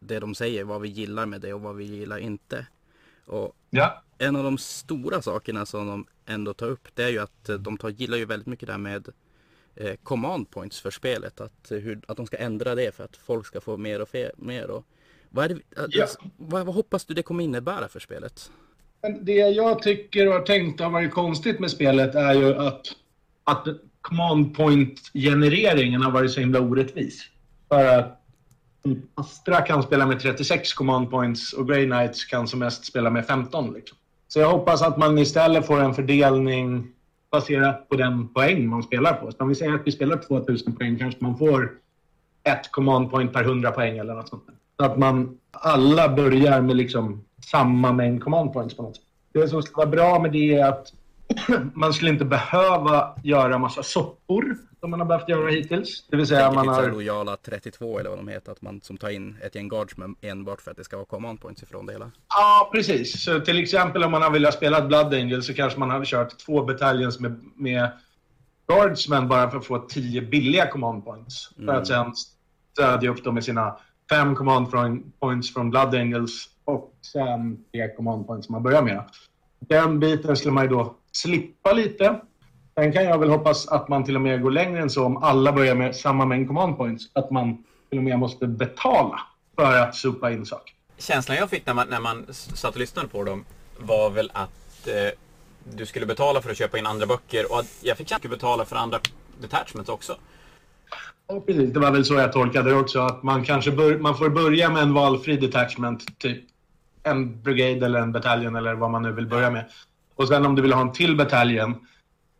det de säger, vad vi gillar med det och vad vi gillar inte. Och ja, en av de stora sakerna som de ändå tar upp det är ju att eh, de tar, gillar ju väldigt mycket det här med command points för spelet. Att, hur, att de ska ändra det för att folk ska få mer och fe, mer. Och, vad, det, Ja. vad, vad hoppas du det kommer innebära för spelet? Det jag tycker och har tänkt har varit konstigt med spelet är ju att, att command point-genereringen har varit så himla orättvis. För att Astra kan spela med 36 command points och Grey Knights kan som mest spela med 15. Liksom. Så jag hoppas att man istället får en fördelning baserat på den poäng man spelar på. Så om vi säger att vi spelar 2000 poäng kanske man får ett command point per 100 poäng eller något sånt. där. Så att man alla börjar med liksom samma mängd command points på något sätt. Det som skulle vara bra med det är att <clears throat> man skulle inte behöva göra massa soppor som man har behövt göra hittills. Det vill säga man har... lojala 32 eller vad de heter. Att man som tar in ett gäng guards med enbart för att det ska vara command points ifrån det hela. Ja, precis. Så till exempel om man har velat spela Blood Angel så kanske man hade kört två battalions med, med guardsmen bara för att få 10 billiga command points. För att sen stödja upp dem med sina fem command points från Blood Angels och sen tre command points som man börjar med. Den biten skulle man ju då slippa lite. Sen kan jag väl hoppas att man till och med går längre än så om alla börjar med samma mängd command points. Att man till och med måste betala för att supa in saker. Känslan jag fick när man, när man satt och lyssnade på dem var väl att eh, du skulle betala för att köpa in andra böcker och jag fick känslan att du skulle betala för andra detachments också. Ja, precis. Det var väl så jag tolkade det också. Att man kanske bör, man får börja med en valfri detachment. Typ en brigade eller en bataljon eller vad man nu vill börja med. Och sen om du vill ha en till bataljon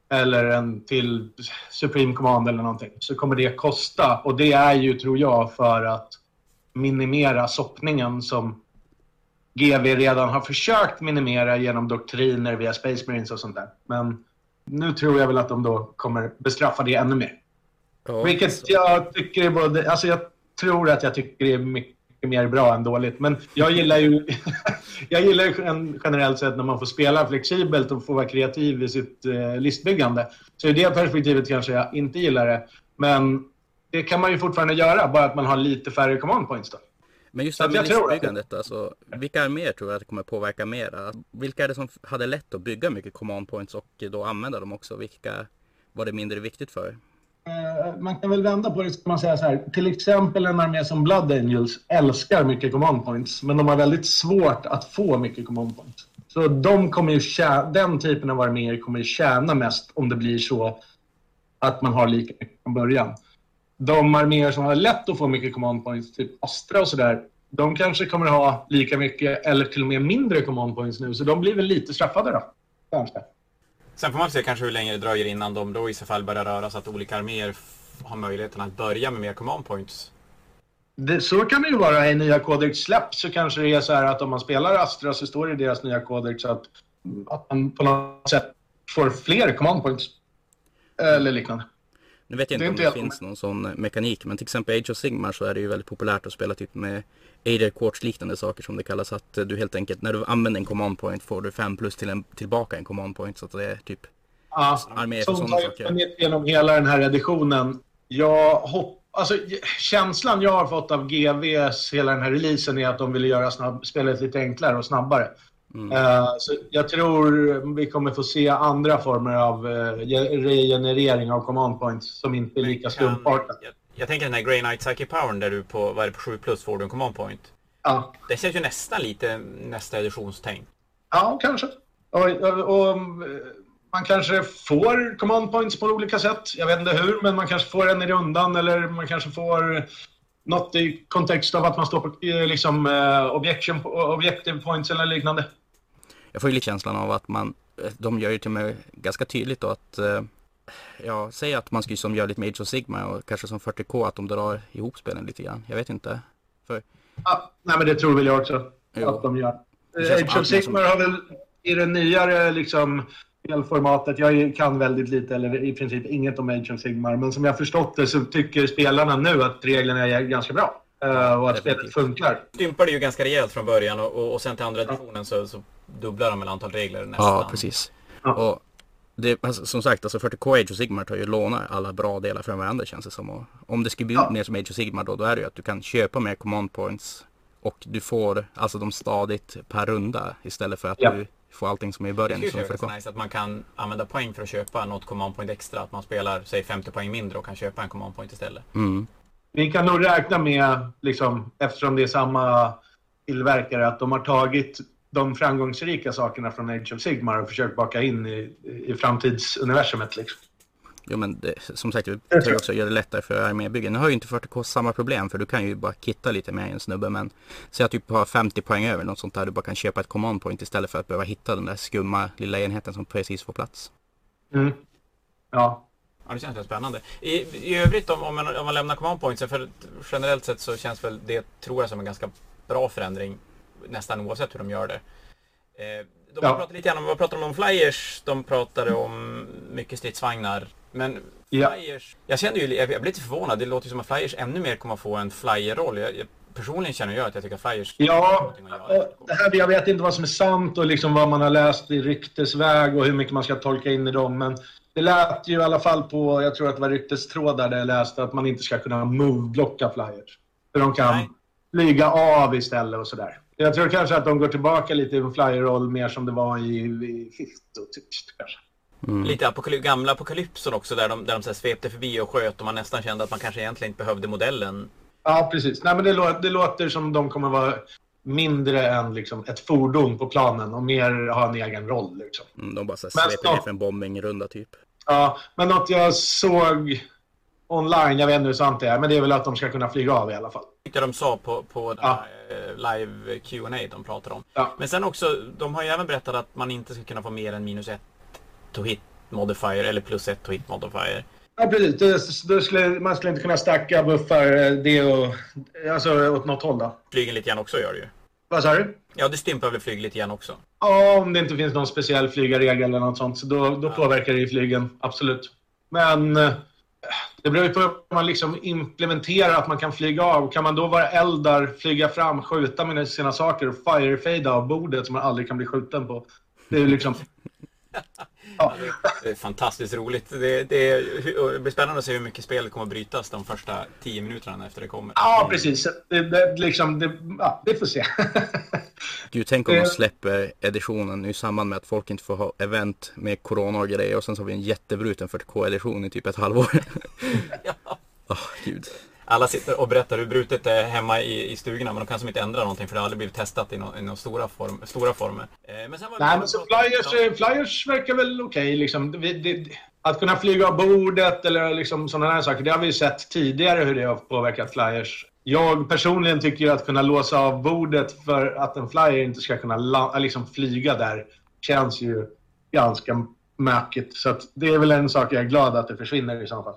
eller en till Supreme Command eller någonting så kommer det kosta. Och det är ju, tror jag, för att minimera soppningen som GV redan har försökt minimera genom doktriner via Space Marines och sånt där. Men nu tror jag väl att de då kommer bestraffa det ännu mer. Ja, Vilket jag tycker är både... Alltså jag tror att jag tycker det är mycket mer bra än dåligt. Men jag gillar ju... <laughs> jag gillar ju gen- generellt sett när man får spela flexibelt och får vara kreativ i sitt eh, listbyggande. Så i det perspektivet kanske jag inte gillar det. Men det kan man ju fortfarande göra, bara att man har lite färre command points då. Men just det att med listbyggandet, alltså, vilka arméer tror jag att det kommer påverka mera? Vilka är det som hade lätt att bygga mycket command points och då använda dem också? Vilka var det mindre viktigt för? Eh, man kan väl vända på det ska man säga så här. Till exempel en armé som Blood Angels älskar mycket command points. Men de har väldigt svårt att få mycket command points. Så de kommer ju tjäna, den typen av arméer kommer ju tjäna mest om det blir så att man har lika mycket från början. De arméer som har lätt att få mycket command points, typ Astra och sådär, de kanske kommer ha lika mycket eller till och med mindre command points nu. Så de blir väl lite straffade då. Kanske. Sen får man se kanske hur länge det dröjer innan de då i så fall börjar röra så att olika arméer har möjligheten att börja med mer command points. Det, så kan det ju vara i nya Codex släpps så kanske det är så här att om man spelar Astra så står det i deras nya Codex att, att man på något sätt får fler command points. Eller liknande. Nu vet jag Det inte är om det finns någon sån mekanik, men till exempel Age of Sigmar så är det ju väldigt populärt att spela typ med Ader Quartz liknande saker som det kallas. Att du helt enkelt, när du använder en command point får du 5 plus till en, tillbaka en command point. Så att det är typ Ja, arméer för som sådana saker. funnits genom hela den här editionen. Jag hopp, alltså, känslan jag har fått av GVs hela den här releasen är att de ville göra snabb, spelet lite enklare och snabbare. Mm. Eh, så jag tror vi kommer få se andra former av uh, regenerering av command points som inte är lika slumpartat. Jag, tänker den här Grey Knight Psychic Power där du på, vad är det, på 7 plus får du en command point. Ja. Det känns ju nästan lite nästa editionstänk. Ja, kanske. Och, och, och, man kanske får command points på olika sätt. Jag vet inte hur, men man kanske får en i rundan eller man kanske får något i kontext av att man står på liksom, eh, objection, objective points eller liknande. Jag får ju lite känslan av att man, de gör ju till med ganska tydligt då att, eh, ja, säg att man skulle som gör lite med Age of Sigma och kanske som 40K att de drar ihop spelen lite grann. Jag vet inte. För, Ja, nej, men det tror väl jag också Jo. att de gör. Det Age of mer som- har väl i det nyare liksom, spelformatet, jag kan väldigt lite eller i princip inget om Age of Sigmar, men som jag förstått det så tycker spelarna nu att reglerna är ganska bra. eh, och att spelet funkar. Stympade ju ganska rejält från början och, och, och sen till andra editionen så, så dubblar de väl antal regler nästan. ja, precis. Ja. Och det, alltså, som sagt, alltså 40K Age of Sigmar tar ju låna alla bra delar från varandra känns det som. Och om det skulle bli Ja. mer som Age of Sigmar då, då är det ju att du kan köpa mer command points och du får alltså de stadigt per runda istället för att Ja. du får allting som är i Det början. skulle vara 40K. ganska nice att man kan använda poäng för att köpa något command point extra. Att man spelar, säg 50 poäng mindre och kan köpa en command point istället. Mm. Vi kan nog räkna med, liksom, eftersom det är samma tillverkare, att de har tagit de framgångsrika sakerna från Age of Sigmar och försökt baka in i, i framtidsuniversumet. Liksom. Jo men det, som sagt, det Jag kan också göra det lättare för armébyggen. Nu har ju inte 40K samma problem för du kan ju bara kitta lite med en snubbe men säg att du har 50 poäng över något sånt där du bara kan köpa ett command point istället för att behöva hitta den där skumma lilla enheten som precis får plats. Mm. Ja. Ja, det känns rätt spännande. I, i övrigt om, om, man, om man lämnar command points, för generellt sett så känns väl det, tror jag, som en ganska bra förändring. Nästan oavsett hur de gör det. Eh, de Ja. pratade lite grann om, vad pratade de om flyers? De pratade om mycket stridsvagnar. Men Ja. Flyers. Jag känner ju, jag blir lite förvånad. Det låter ju som att Flyers ännu mer kommer att få en flyer-roll. Jag, jag, personligen känner jag att jag tycker att Flyers Ja, och det här, jag vet inte vad som är sant och liksom vad man har läst i ryktesväg och hur mycket man ska tolka in i dem. Men det lät ju i alla fall på, jag tror att det var ryktestrådar där jag läste att man inte ska kunna move-blocka flyers. För de kan Nej. flyga av istället och sådär. Jag tror kanske att de går tillbaka lite i en flyer-roll mer som det var i, i Fifth och typ, kanske. Lite apokaly- gamla apokalypsen också där de, där de så här svepte förbi och sköt och man nästan kände att man kanske egentligen inte behövde modellen. Ja, precis. Nej, men det, lå- det låter som de kommer vara mindre än liksom, ett fordon på planen och mer ha en egen roll. Liksom. Mm, De bara så Men här sveper ner för en bombingrunda typ. Ja, men något jag såg online, jag vet inte hur sant det är, men det är väl att de ska kunna flyga av i alla fall. Tyckte de sa på, på den Ja. här eh, live Q&A de pratade om. Ja. Men sen också, de har ju även berättat att man inte ska kunna få mer än minus ett to hit modifier eller plus ett to hit modifier. Ja, precis. Det, det skulle, man skulle inte kunna stacka buffar eh, det och, alltså, åt något håll. Då. Flygen lite grann också gör det ju. Vad sa du? Ja, det stympar väl flyg lite grann också. Ja, om det inte finns någon speciell flygarregel eller något sånt, så då, då påverkar det ju flygen, absolut. Men eh, det beror ju på hur man liksom implementerar att man kan flyga av. Kan man då vara eldar, flyga fram, skjuta med sina saker och firefada av bordet som man aldrig kan bli skjuten på? Det är ju liksom... Ja. Det är fantastiskt roligt. Det, det, är, det blir spännande att se hur mycket spelet kommer att brytas de första tio minuterna efter det kommer. Ja, precis. Det, det, liksom, det, ja, vi får se. <laughs> Gud, tänk om de släpper editionen nu i samband med att folk inte får ha event med corona och grejer och sen så har vi en jättebruten 40k-edition i typ ett halvår. <laughs> Ja. Åh, gud. Alla sitter och berättar hur brutet det är hemma i, i stugorna men de kan som inte ändra någonting för det har aldrig blivit testat i några no, stora, form, stora former. Eh, men sen var Nej, men så flyers, eh, flyers verkar väl okej. liksom. Det- det- att kunna flyga av bordet eller liksom sådana här saker, det har vi ju sett tidigare hur det har påverkat flyers. Jag personligen tycker ju att kunna låsa av bordet för att en flyer inte ska kunna la- liksom flyga där känns ju ganska mökigt. Så det är väl en sak jag är glad att det försvinner i så fall.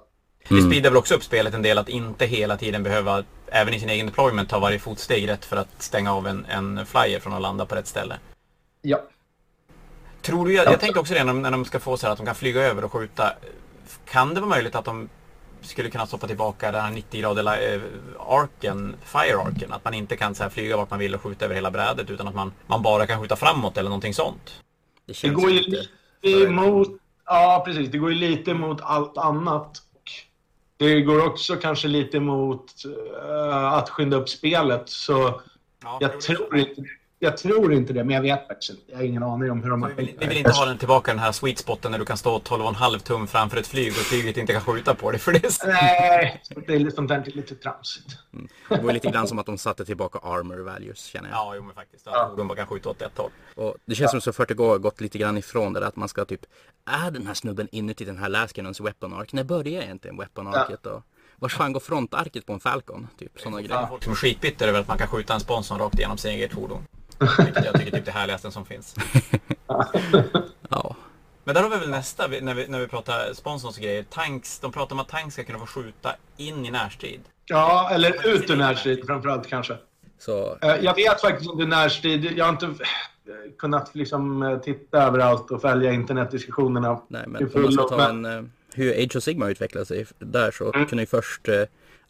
Det speedar väl också upp spelet en del att inte hela tiden behöva, även i sin egen deployment, ta varje fotsteg rätt för att stänga av en, en flyer från att landa på rätt ställe. Ja. Tror du, jag, jag tänkte också det när de, när de ska få så här att de kan flyga över och skjuta. Kan det vara möjligt att de skulle kunna stoppa tillbaka den här 90 grader eh, arken, fire arken? Att man inte kan så här flyga vart man vill och skjuta över hela brädet utan att man, man bara kan skjuta framåt eller någonting sånt. Det Det går ju lite... lite emot... Ja, precis. Det går ju lite emot allt annat. Det går också kanske lite emot eh, att skynda upp spelet. Så Ja, jag tror inte jag tror inte det, men jag vet faktiskt inte. Jag har ingen aning om hur de har Vi vi vill inte ha den tillbaka den här sweet spoten när du kan stå 12,5 tum framför ett flyg och flyget inte kan skjuta på dig för det. är Nej, det är sånt där lite tramsigt. Det var lite grann som att de satte tillbaka armor values känner jag. Ja, jo men faktiskt. Att Ja. fordon bara kan skjuta åt ett håll. Och det känns som så 40K har gått lite grann ifrån det där att man ska typ Är den här snubben inuti den här läskanons weapon arc? När börjar egentligen weapon arcet då? Vars fan går frontarket på en Falcon? Typ sådana grejer. Folk som är skitbitter över att man kan skjuta en sponsor rakt igenom sin eget fordon. Vilket jag tycker typ det härligaste som finns. <laughs> Ja. Men där har vi väl nästa, när vi, när vi pratar sponsors och grejer. Tanks, de pratar om att tanks ska kunna få skjuta in i närstrid. Ja, eller ut ur närstrid framförallt kanske. Så Eh, Jag vet faktiskt inte närstrid. Jag har inte eh, kunnat liksom eh, titta överallt och följa internetdiskussionerna. Nej, men om man ska ta en, hur Age of Sigma utvecklade sig där så Mm. kunde ju först eh,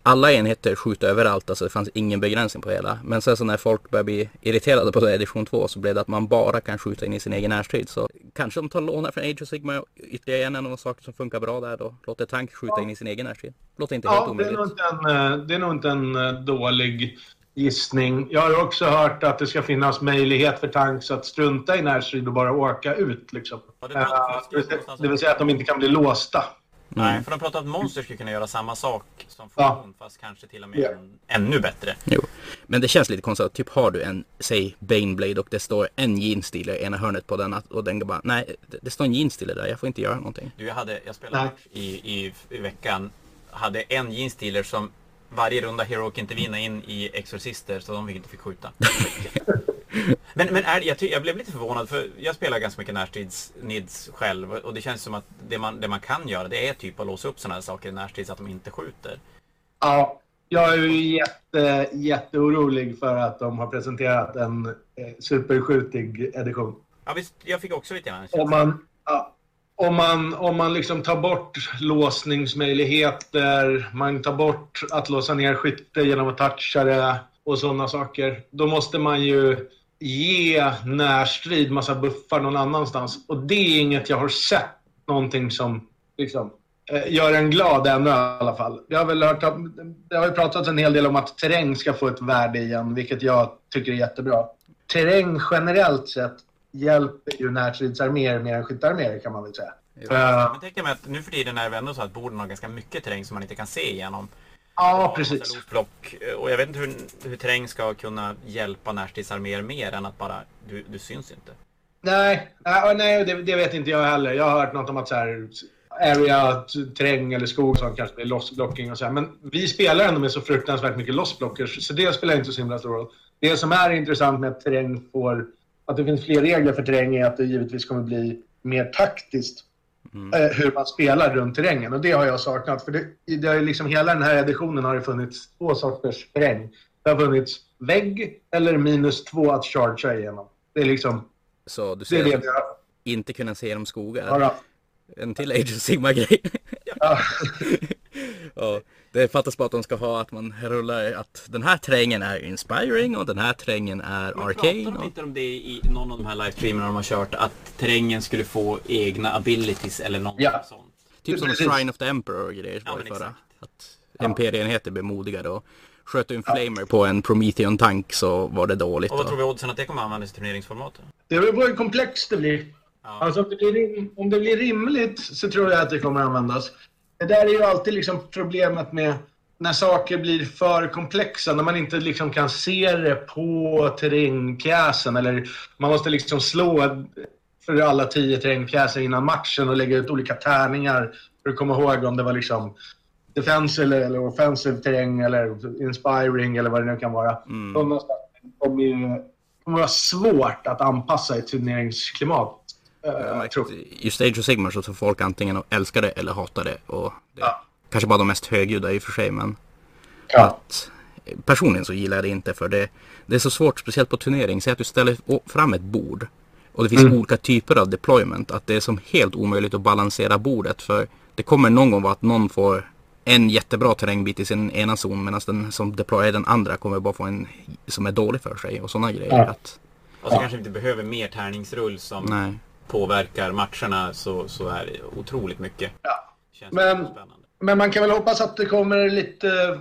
alla enheter skjuta överallt, alltså det fanns ingen begränsning på hela. Men sen så när folk började bli irriterade på edition 2 så blev det att man bara kan skjuta in i sin egen närstrid. Så kanske de tar låna från Age of Sigma ytterligare en av de saker som funkar bra där då. Låter tank skjuta in i sin egen närstrid. Låter inte helt Ja, det är, nog omöjligt. inte en, eh, det är nog inte en eh, dålig gissning. Jag har också hört att det ska finnas möjlighet för tanks att strunta i närstrid och bara åka ut. Liksom. Ja, det. Eh, det det vill säga att de inte kan bli låsta. Nej, för de pratar att monster skulle kunna göra samma sak som Ja. fordon, fast kanske till och med Ja. en, ännu bättre. Jo. Men det känns lite konstigt. Typ har du en, säg Baneblade och det står en jeansdealer i ena hörnet på den och den går bara, nej det, det står en jeansdealer där, jag får inte göra någonting. Du, jag, hade, jag spelade match i, i, i veckan. Hade en jeansdealer som varje runda Hero inte vinna in i Exorcister så de fick inte fick skjuta. <laughs> <laughs> men men är, jag, jag blev lite förvånad för jag spelar ganska mycket närstrids nids själv och det känns som att det man, det man kan göra det är typ att låsa upp sådana här saker i närstrid så att de inte skjuter. Ja, jag är ju jätte, jätteorolig för att de har presenterat en eh, superskjutig edition. Ja visst, jag fick också lite grann Om man, ja, om man, om man liksom tar bort låsningsmöjligheter, man tar bort att låsa ner skytte genom att toucha det och sådana saker. Då måste man ju ge närstrid massa buffar någon annanstans. Och det är inget jag har sett någonting som liksom, eh, gör en glad ännu i alla fall. Jag har väl hört, det har ju pratats en hel del om att terräng ska få ett värde igen, vilket jag tycker är jättebra. Terräng generellt sett hjälper ju närstridsarméer mer än skyttearméer kan man väl säga. Ja, Eh, men tänker mig att nu för tiden är det ändå så att borden har ganska mycket terräng som man inte kan se igenom. Ja, precis. losblock. Och jag vet inte hur, hur terräng ska kunna hjälpa närstridsarméer mer än att bara, du, du syns inte. Nej, nej, nej det, det vet inte jag heller. Jag har hört något om att så här, area, terräng eller skog som kanske blir lossblocking och så här. Men vi spelar ändå med så fruktansvärt mycket lossblockers, så det spelar inte så himla stor roll. Det som är intressant med att terräng får, att det finns fler regler för terräng är att det givetvis kommer bli mer taktiskt eh, hur man spelar runt terrängen. Och det har jag saknat. För det, det har ju liksom, hela den här editionen har det funnits två sorters terräng. Det har funnits vägg eller minus två att chargea igenom. Det är liksom, Så du det ser det vi har. inte kunna se genom skogar. Bara, En till Age of Sigma-grej. ja. <laughs> ja, det fattas bara att de ska ha att man rullar att den här terrängen är inspiring och den här terrängen är Men arcane. pratar de inte om det i någon av de här livestreamerna de har kört? Att terrängen skulle få egna abilities eller något Ja. sånt? Typ som. Shrine of the Emperor och grejer Ja, förra. Att imperienheter blev modigare och sköt du en flamer på en Prometheon-tank så var det dåligt. Och vad tror vi oddsen att det kommer användas i turneringsformatet? Det beror på hur komplext det blir. Ja. Alltså, om, det blir om det blir rimligt så tror jag att det kommer att användas. Det där är ju alltid liksom problemet med när saker blir för komplexa, när man inte liksom kan se det på terrängpjäsen eller man måste liksom slå för alla tio terrängpjäser innan matchen och lägga ut olika tärningar för att komma ihåg om det var liksom defensive eller, eller offensive terräng eller inspiring eller vad det nu kan vara. Mm. Kommer ju kommer vara svårt att anpassa i turneringsklimat. Eh, Just Age of Sigmar så får folk antingen älska det eller hata det. Och det Ja. Kanske bara de mest högljudda i och för sig men Ja. att personligen så gillar jag det inte för det, det är så svårt, speciellt på turnering. Säg att du ställer fram ett bord och det finns Mm. olika typer av deployment. Att det är som helt omöjligt att balansera bordet för det kommer någon gång vara att någon får en jättebra terrängbit i sin ena zon medan den som deployar den andra kommer bara få en som är dålig för sig och sådana grejer. Ja. Att, Och så kanske vi inte behöver mer tärningsrull som nej. Påverkar matcherna så, så är det otroligt mycket. Ja. Men-. Men man kan väl hoppas att det kommer lite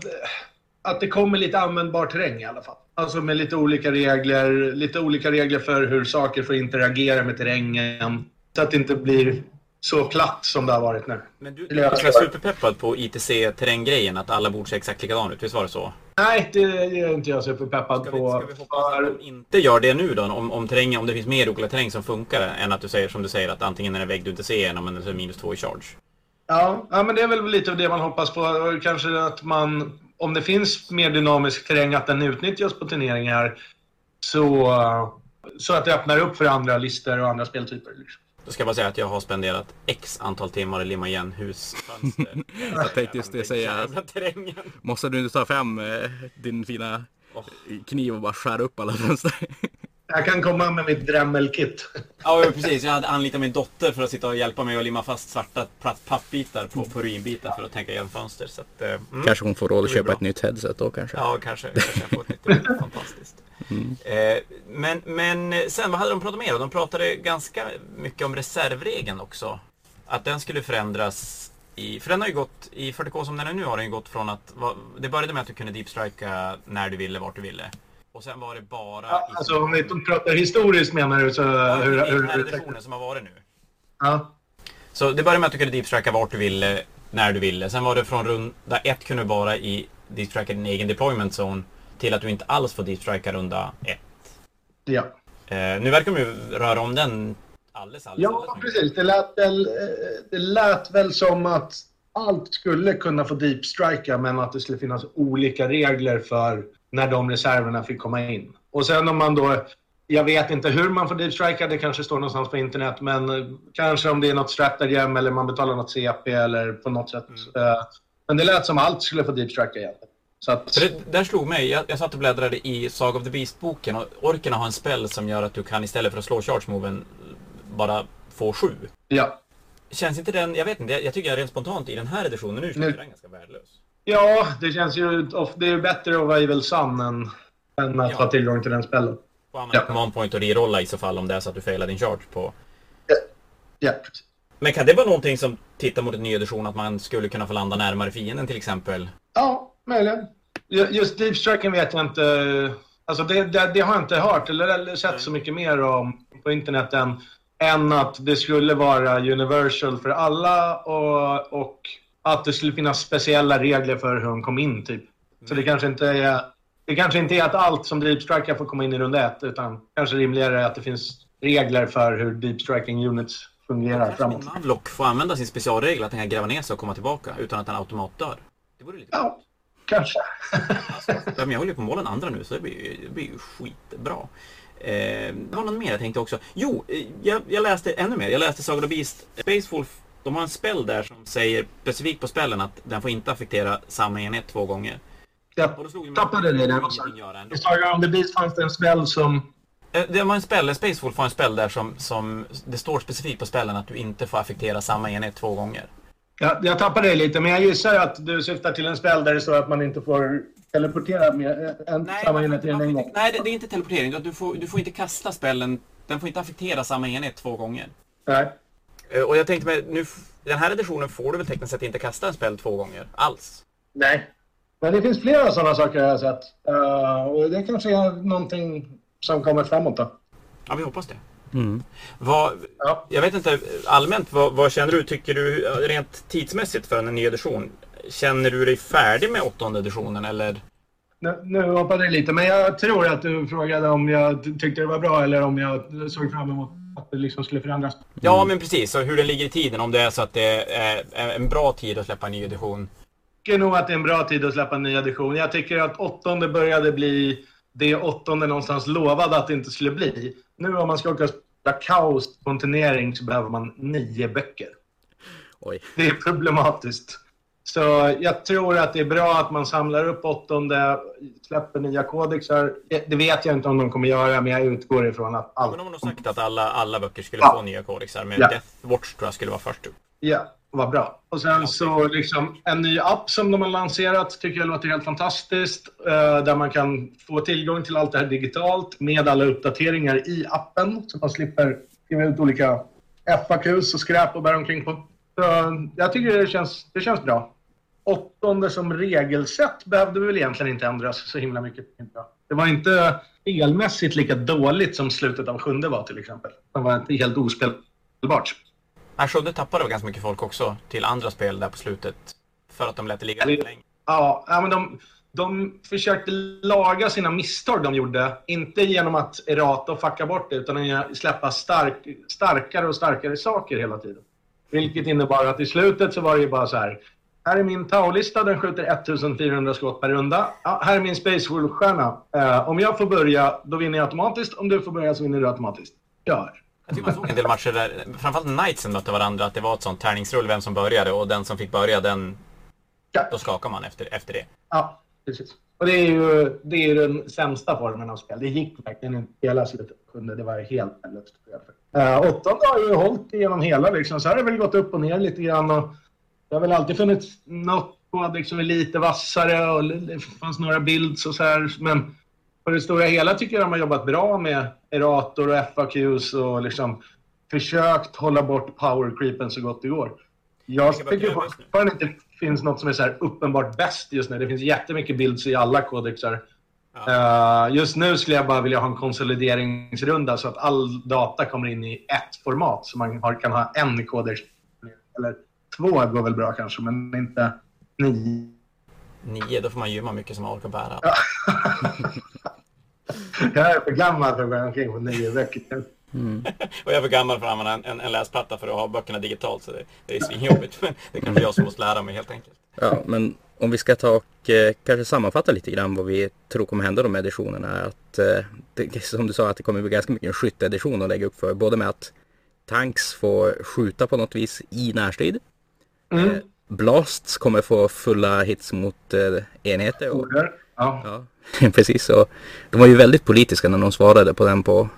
att det kommer lite användbar terräng i alla fall. Alltså med lite olika regler, lite olika regler för hur saker får interagera med terrängen. Så att det inte blir så platt som det har varit nu. Men du, du är superpeppad på ITC-terränggrejen, att alla borde se exakt likadant ut. Visst var det så? Nej, det är inte jag superpeppad Ska vi, på. ska vi hoppas att de inte gör det nu då? Om, om, terrängen, om det finns mer olika terräng som funkar än att du säger som du säger att antingen är det en vägg du inte ser igenom eller så är det minus två i charge. ja, ja, men det är väl lite av det man hoppas på. Kanske att man, om det finns mer dynamisk terräng, att den utnyttjas på turneringar. Så, så att det öppnar upp för andra listor och andra speltyper. Liksom. Då ska jag bara säga att jag har spenderat X antal timmar i limma igen husfönster. <laughs> Jag tänkte just det säga. Måste du inte ta fram eh, din fina kniv och bara skära upp alla fönster? <laughs> Jag kan komma med mitt Dremel-kit. Ja, ja, precis. Jag hade anlitat min dotter för att sitta och hjälpa mig att limma fast svarta pappbitar på, på ruinbitar för att tänka igenom fönster. Så att, eh, mm. Kanske hon får råd att köpa bra. ett nytt headset då kanske. Ja, kanske. kanske jag får ett nytt. <laughs> Fantastiskt. Mm. Eh, men, men sen, vad hade de pratat mer om? De pratade ganska mycket om reservregeln också. Att den skulle förändras i... För den har ju gått, i 40K som den är nu har den ju gått från att... va- Det började med att du kunde deepstrika när du ville, vart du ville. Och sen var det bara... Ja, alltså om vi pratar historiskt menar du så... Ja, hur, hur, här hur, editionen som har varit nu. ja. Så det började med att du kunde deepstrika vart du ville, när du ville. Sen var det från runda ett kunde du bara i din egen deployment zone till att du inte alls får deepstrika runda ett. ja. Eh, nu verkar de ju röra om den alldeles, alldeles, Ja, alldeles precis. Det lät, väl, eh, det lät väl som att allt skulle kunna få deepstrika men att det skulle finnas olika regler för när de reserverna fick komma in. Och sen om man då... Jag vet inte hur man får deepstrika, det kanske står någonstans på internet, men eh, kanske om det är något stratagem eller man betalar något CP eller på något sätt. Mm. Eh, Men det lät som allt skulle få deepstrika egentligen. Så att, För det där slog mig, jag, jag satt och bläddrade i Saga of the Beast-boken och orkerna har en spell som gör att du kan istället för att slå charge-moven bara få sju. ja. Känns inte den, jag vet inte, jag, jag tycker rent spontant i den här editionen nu känns Nu- den ganska värdelös. Ja, det känns ju... Det är ju bättre att vara Evil Sun än, än att Ja. ha tillgång till den spellen. Får använda Ja. command point och rerolla i så fall om det är så att du failar din charge på. Ja, precis. Men kan det vara någonting som tittar mot en ny edition att man skulle kunna få landa närmare fienden till exempel? Ja, möjligen. Ju- Just Deep Striking vet jag inte. Alltså det, det, det har jag inte hört eller, eller sett så mycket mer om på internet än, än att det skulle vara universal för alla och, och att det skulle finnas speciella regler för hur de kom in typ. Så det kanske inte är det kanske inte är att allt som Deep Striker får komma in i runda ett utan kanske rimligare att det finns regler för hur Deep Striking Units fungerar Kanske framåt. min Mavlock får använda sin specialregel att den kan gräva ner sig och komma tillbaka utan att den automat dör. Det vore lite Ja, kanske. Ja, men jag håller ju på den andra nu så det blir ju, det blir ju skitbra. Eh, det var något mer jag tänkte också. Jo, eh, jag, jag läste ännu mer. Jag läste Saga of the Beast. Space Wolf, de har en spell där som säger specifikt på spellen att den får inte affektera samma enhet två gånger. Jag tappade det där också. I Saga on the Beast fanns det en spel som Eh, Det var en spell, Space Wolf har en spell där som, som det står specifikt på spellen att du inte får affektera samma enhet två gånger. Jag, jag tappade det lite, men jag gissar att du syftar till en spel där det står att man inte får teleportera med en, samma enhet en gång. inte, nej det, det är inte teleportering. Du får, du får inte kasta spellen. Den får inte affektera samma enhet två gånger. Nej. Eh, Och jag tänkte mig, nu, den här editionen får du väl tekniskt sett inte kasta en spel två gånger alls? Nej. Men det finns flera sådana saker jag har sett. Uh, och det kanske är någonting som kommer framåt då. Ja, vi hoppas det. Mm. Vad, Ja. jag vet inte, allmänt, vad, vad känner du? Tycker du rent tidsmässigt för en ny edition? Känner du dig färdig med åttonde editionen eller? Nu, nu hoppade det lite, men jag tror att du frågade om jag ty- tyckte det var bra eller om jag såg fram emot att det liksom skulle förändras. Ja, men precis. Så hur den ligger i tiden. Om det är så att det är en bra tid att släppa en ny edition. tycker nog att det är en bra tid att släppa en ny edition. Jag tycker att åttonde började bli det åttonde någonstans lovade att det inte skulle bli. Nu om man ska åka och spela kaos på en turnering så behöver man nio böcker. Oj. Det är problematiskt. Så jag tror att det är bra att man samlar upp åttonde, släpper nya kodexar. Det vet jag inte om de kommer göra, men jag utgår ifrån att allt... Men de har nog sagt att alla, alla böcker skulle Ja. få nya kodexar. Men Ja. Death Watch tror jag skulle vara först upp. Ja, vad bra. Och sen så liksom en ny app som de har lanserat tycker jag låter helt fantastiskt. eh, där man kan få tillgång till allt det här digitalt med alla uppdateringar i appen. Så man slipper skriva ut olika FAQs och skräp och bära omkring på. Så jag tycker det känns, det känns bra. Åttonde som regelsätt behövde väl egentligen inte ändras så himla mycket. Det var inte spelmässigt lika dåligt som slutet av sjunde var till exempel. Det var inte helt ospelbart. Nej, Sjunde tappade väl ganska mycket folk också till andra spel där på slutet. För att de lät det ligga lite länge. Ja, men de, de försökte laga sina misstag de gjorde. Inte genom att errata och fucka bort det, utan genom att släppa stark, starkare och starkare saker hela tiden. Vilket innebar att i slutet så var det ju bara så här. Här är min Tau-lista, den skjuter 1400 skott per runda. Ja, här är min Space Wolf-stjärna. Eh, om jag får börja, då vinner jag automatiskt. Om du får börja så vinner du automatiskt. Kör. Jag tycker man såg en del matcher där, framförallt Knightsen mötte varandra, att det var ett sånt tärningsrull vem som började och den som fick börja, den, Ja. då skakar man efter, efter det. Ja, precis. Och det är ju det är ju den sämsta formen av spel. Det gick verkligen inte hela slutet av sjunde. Det var helt värdelöst. Uh, åttonde har ju hållit igenom hela liksom. Så har det väl gått upp och ner lite grann. Och det har väl alltid funnits något kodex som är lite vassare och det fanns några builds och så här. Men på det stora hela tycker jag de har jobbat bra med Erator och FAQs och liksom försökt hålla bort power creepen så gott det går. Jag tycker fortfarande inte det finns något som är så här uppenbart bäst just nu. Det finns jättemycket builds i alla kodexar. Eh, just nu skulle jag bara vilja ha en konsolideringsrunda så att all data kommer in i ett format så man har, kan ha en kodex. Eller två går väl bra kanske, men inte nio. Nio, då får man gymma mycket som man orkar bära. <laughs> Jag är för gammal för att gå omkring på nio veckor. Och jag är för gammal för att använda en, en, en läsplatta för att ha böckerna digitalt så det, det är svinjobbigt. Men det är kanske jag som måste lära mig helt enkelt. Ja, men om vi ska ta och eh, kanske sammanfatta lite grann vad vi tror kommer hända de editionerna. är Att, eh, det, som du sa, att det kommer bli ganska mycket en skytteedition att lägga upp för. Både med att tanks får skjuta på något vis i närstrid. Mm. Eh, Blasts kommer få fulla hits mot eh, enheter. Och, Order. Ja. ja, <laughs> precis. Och de var ju väldigt politiska när de svarade på den på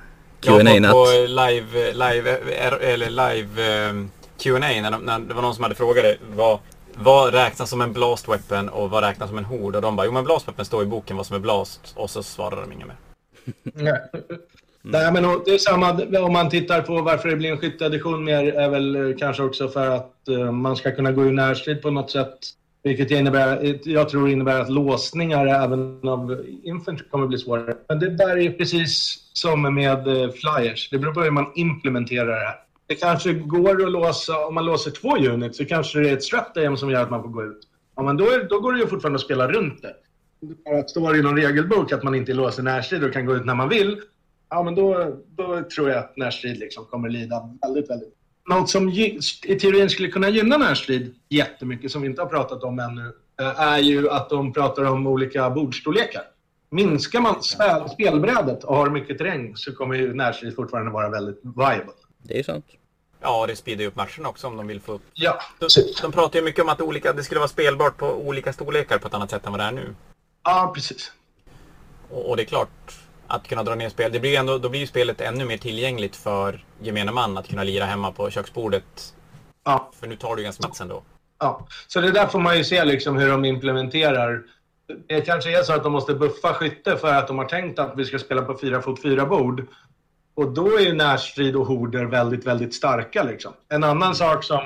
Ja, Q&A på, natt. på live, live, er- eller live eh, Q&A när, de, när det var någon som hade frågat det, vad, vad räknas som en blast weapon och vad räknas som en hord? Och de bara, jo men blast weapon står i boken vad som är blast och så svarade de inget mer. <laughs> Nej. Nej, men det är samma om man tittar på varför det blir en skytteedition mer är väl eh, kanske också för att eh, man ska kunna gå i närstrid på något sätt. Vilket innebär, jag tror innebär att låsningar även av infantry kommer bli svårare. Men det där är precis som med eh, flyers. Det beror på hur man implementerar det här. Det kanske går att låsa, om man låser två units så kanske det är ett stratagem som gör att man får gå ut. Ja, men då, är, då går det ju fortfarande att spela runt det. Bara står det i någon regelbok att man inte låser närstrid och kan gå ut när man vill, ja men då, då tror jag att närstrid liksom kommer lida väldigt, väldigt. Något som i teorin skulle kunna gynna närstrid jättemycket, som vi inte har pratat om ännu, eh, är ju att de pratar om olika bordstorlekar. Minskar man spel, spelbrädet och har mycket terräng så kommer ju närstrid fortfarande vara väldigt viable. Det är ju sant. Ja, det speedar ju upp matcherna också om de vill få upp... Ja, De, de pratar ju mycket om att olika, det skulle vara spelbart på olika storlekar på ett annat sätt än vad det är nu. ja precis. Och, och det är klart, att kunna dra ner spel. Det blir ändå, då blir ju spelet ännu mer tillgängligt för gemene man att kunna lira hemma på köksbordet. Ja. För nu tar du ganska plats ändå. Ja, så det där får man ju se liksom hur de implementerar. Det kanske är så att de måste buffa skytte för att de har tänkt att vi ska spela på fyra fot fyra bord. Och då är ju närstrid och horder väldigt, väldigt starka liksom. En annan sak som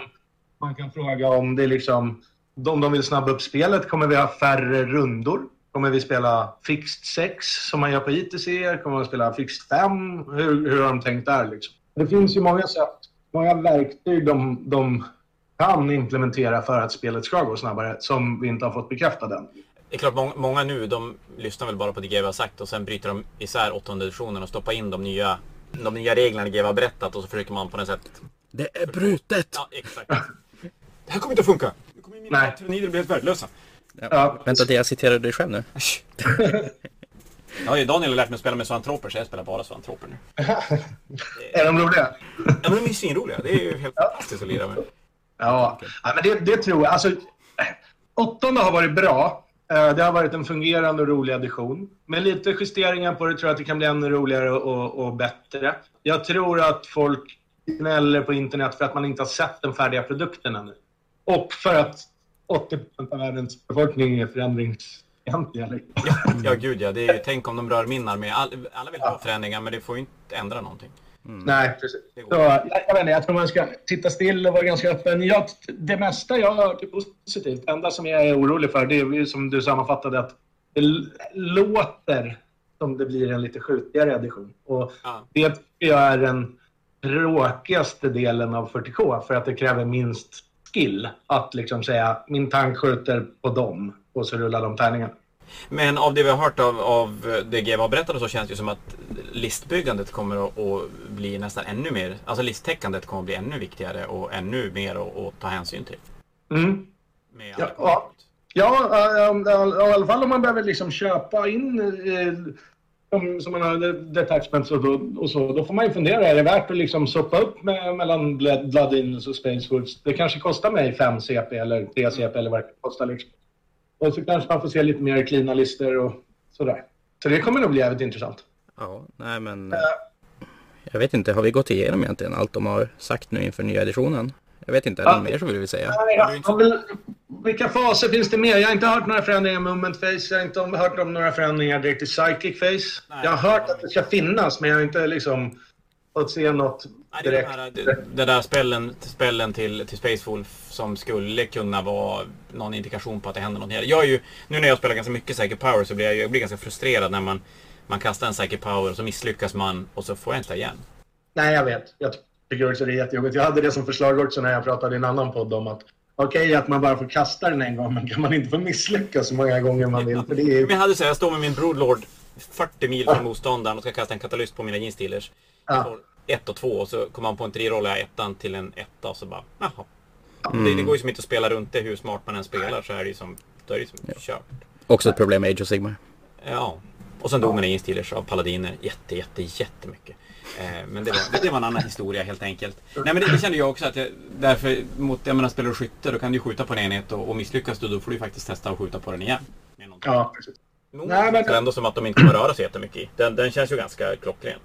man kan fråga om det är liksom om de vill snabba upp spelet, kommer vi ha färre rundor? Kommer vi spela fixed 6 som man gör på ITC? Kommer man spela fixed 5? Hur, hur har de tänkt där liksom? Det finns ju många sätt, många verktyg de, de kan implementera för att spelet ska gå snabbare som vi inte har fått bekräftade än. Det är klart, många, många nu, de lyssnar väl bara på det GW har sagt och sen bryter de isär åttonde editionen och stoppar in de nya, de nya reglerna GW har berättat och så försöker man på något sätt... Det är brutet! Ja, exakt. Det här kommer inte att funka. Nu kommer mina Nej. tyrannider bli helt värdelösa. Ja, Vänta till jag citerar dig själv nu. Ja, Daniel har lärt mig att spela med zoantroper så jag spelar bara zoantroper nu. <laughs> är de roliga? Ja, men de är ju svinroliga. Det är ju helt fantastiskt att lira med. Ja, ja men det, det tror jag. Alltså, åttonde har varit bra. Eh, Det har varit en fungerande och rolig addition. Med lite justeringar på det tror jag att det kan bli ännu roligare och, och bättre. Jag tror att folk gnäller på internet för att man inte har sett den färdiga produkten ännu. Och för att 80% av världens befolkning är förändringsfientliga. liksom. Ja, gud ja. Det är ju, tänk om de rör min armé. All, alla vill ha förändringar, men det får ju inte ändra någonting. Nej, precis. Så, jag, jag, vet inte, jag tror man ska titta still och vara ganska öppen. Jag, det mesta jag har hört är positivt. Det enda som jag är orolig för det är som du sammanfattade att det låter som det blir en lite skjutigare edition. Och Ja. det tycker jag är den tråkigaste delen av 40K för att det kräver minst skill att liksom säga min tank skjuter på dem och så rullar de tärningarna. Men av det vi har hört av, av det GW och så känns det ju som att listbyggandet kommer att, att bli nästan ännu mer, alltså listtäckandet kommer att bli ännu viktigare och ännu mer att, att ta hänsyn till. Mm. Ja, ja. I alla fall om man behöver liksom köpa in eh, som, som man har detachments och, då, och så. Då får man ju fundera, är det värt att liksom soppa upp med, mellan Blood Bloodins och Space Woods? Det kanske kostar mig 5 CP eller 3 CP eller vad det kostar. Liksom. Och så kanske man får se lite mer cleana listor och sådär. Så det kommer nog bli jävligt intressant. Ja, nej men... eh, Jag vet inte, har vi gått igenom egentligen allt de har sagt nu inför nya editionen? Jag vet inte, är det Ja. mer som vi vill säga? Har väl- Vilka faser finns det mer? Jag har inte hört några förändringar i Movement Face. Jag har inte hört om några förändringar direkt i Psychic Face. Nej, jag har hört att det ska finnas, men jag har inte liksom fått se något Nej, det är direkt. de här, det, det där spellen, spellen till, till Space Wolf som skulle kunna vara någon indikation på att det händer något. Jag är ju, nu när jag spelar ganska mycket Psychic Power så blir jag, jag blir ganska frustrerad när man, man kastar en Psychic Power och så misslyckas man och så får jag inte igen. Nej, jag vet. Jag tycker också det är jättejobbigt. Jag hade det som förslag också när jag pratade i en annan podd om att okej att man bara får kasta den en gång, men kan man inte få misslyckas så många gånger man vill? För det är... Men jag hade så här, jag står med min Broodlord 40 mil från motståndaren och ska kasta en katalyst på mina jeansdealers. Ja. Ett och två och så kommer man på en reroll jag ettan till en etta och så bara, jaha. Det, det går ju som inte att spela runt det hur smart man än spelar så är det ju som, då är det som kört. Också ett problem med Age of Sigmar. Ja. Och sen dog mina jeansdealers av paladiner jätte, jätte, jättemycket. Eh, men det var, det, var en annan historia helt enkelt. Nej men det, det kände jag också att jag, därför mot, jag menar spelar du skytte då kan du skjuta på en enhet och, och misslyckas du då får du faktiskt testa att skjuta på den igen. Ja, precis. Nog Nej, men- ändå som att de inte kommer röra sig jättemycket i. Den, den känns ju ganska klockren.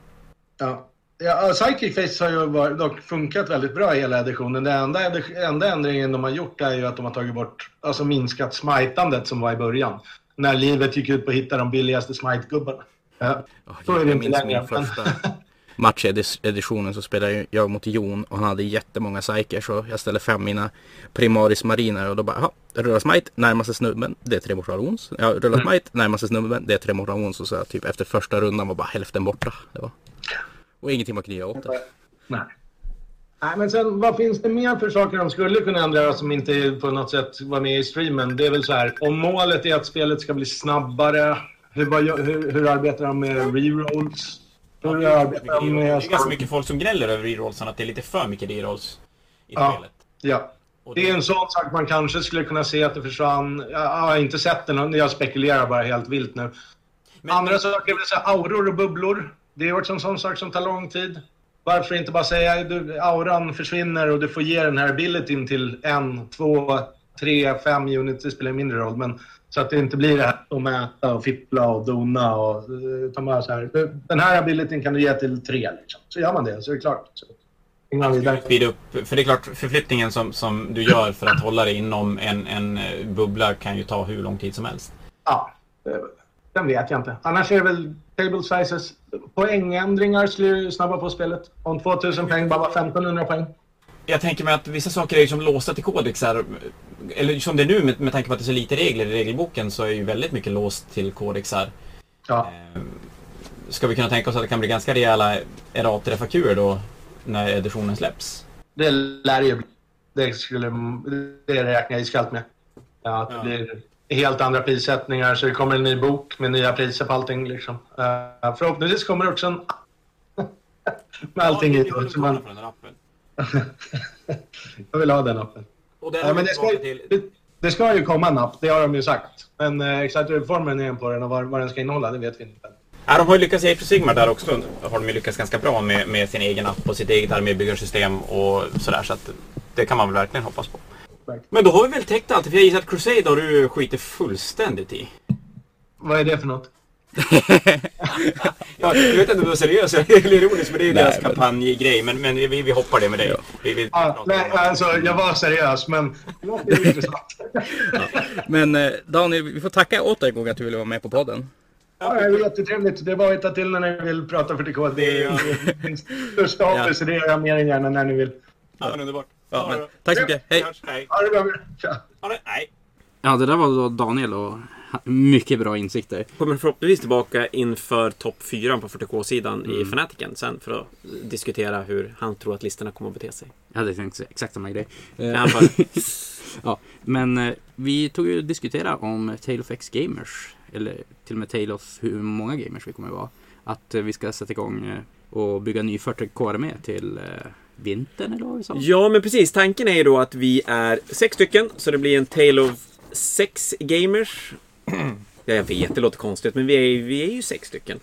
Ja. Ja, Psychic Face har ju varit, dock funkat väldigt bra i hela editionen. Den enda, enda ändringen de har gjort är ju att de har tagit bort, alltså minskat smitandet som var i början. När livet gick ut på att hitta de billigaste smite-gubbarna. Ja, så är det inte längre. min första <laughs> match i edis- editionen så spelade jag mot Jon och han hade jättemånga psyker så jag ställde fem mina primaris mariner och då bara, jaha, rulla smite, närmaste snubben, det är tre mortal wounds. Ja, rulla Mm. smite, närmaste snubben, det är tre mortal wounds och så typ efter första rundan var bara hälften borta. Det var. Och ingenting man kunde göra åt det. Nej. Nej, men sen vad finns det mer för saker de skulle kunna ändra som inte på något sätt var med i streamen? Det är väl så här, om målet är att spelet ska bli snabbare, hur, hur, hur arbetar de med rerolls? Hur Det är det är ganska mycket folk som gnäller över rerollsen, att det är lite för mycket rerolls i Ja. spelet. Ja. Det är en sån sak man kanske skulle kunna se att det försvann. Jag har inte sett den, jag spekulerar bara helt vilt nu. Men- Andra men- saker så här, auror och bubblor. Det är också en sån sak som tar lång tid. Varför inte bara säga du, auran försvinner och du får ge den här abilityn till en, två, tre, fem units. Det spelar mindre roll. Men så att det inte blir det här att mäta och fippla och dona och eh, ta med så här. Den här abilityn kan du ge till tre liksom. Så gör man det så är det klart. Så. Speed upp, för det är klart, förflyttningen som, som du gör för att hålla dig inom en, en eh, bubbla kan ju ta hur lång tid som helst. Ja, den vet jag inte. Annars är det väl table sizes. Poängändringar skulle snabba på spelet. Om 2000 poäng bara var 1500 poäng. Jag tänker mig att vissa saker är ju som låsta till kodexar. Eller som det är nu med, med tanke på att det är så lite regler i regelboken så är ju väldigt mycket låst till kodexar. Ja, Eh, Ska vi kunna tänka oss att det kan bli ganska rejäla errater FAQer då när editionen släpps? det lär ju bli. Det, skulle, det räknar jag iskallt med. Ja, att det Ja. blir helt andra prissättningar. Så det kommer en ny bok med nya priser på allting. Liksom. Eh, förhoppningsvis kommer det också en <laughs> med allting i. Ja, det Så man, den jag vill ha den appen. Och där Ja, men det, ska, till... det, det ska ju komma en app, det har de ju sagt. Men eh, exakt hur formen är på den och vad, vad den ska innehålla, det vet vi inte. Ja, de har ju lyckats i Age Sigmar där också. Har de ju lyckats ganska bra med, med sin egen app och sitt eget armébyggarsystem och sådär. Så att det kan man väl verkligen hoppas på. Men då har vi väl täckt allt. För jag gissar att Crusade har du skitit fullständigt i. Vad är det för något? Ja, jag vet inte om du var seriös eller ironisk, men det är ju Nej, deras men- kampanjgrej. Men, men vi, vi hoppar det med dig. Ja. Vi, vi pratar nej, alltså jag var seriös, men det låter ju intressant. Men eh, Daniel, vi får tacka åter en gång att du ville vara med på podden. Ja, det är jättetrevligt. Det är bara att ta till när ni vill prata för TK. Det är <laughs> min största hobby, så det gör jag mer än gärna när ni vill. Ja, men underbart. Ja, men, tack så mycket, hej! Hej. Ha det bra. Nej. Ja, det där var då Daniel och mycket bra insikter. Kommer förhoppningsvis tillbaka inför topp 4 på 40K-sidan i Fanatiken sen för att diskutera hur han tror att listorna kommer att bete sig. Jag hade tänkt exakt samma grej. Eh, fall. <laughs> ja, men eh, vi tog ju diskutera om Tale of X Gamers. Eller till och med Tale of hur många gamers vi kommer att vara. Att eh, vi ska sätta igång och bygga ny 40K-armé till vintern eller vad vi sa. Ja, men precis. Tanken är ju då att vi är sex stycken, så det blir en Tale of sex gamers. <clears throat> Ja, jag vet, det låter konstigt, men vi är, vi är ju sex stycken.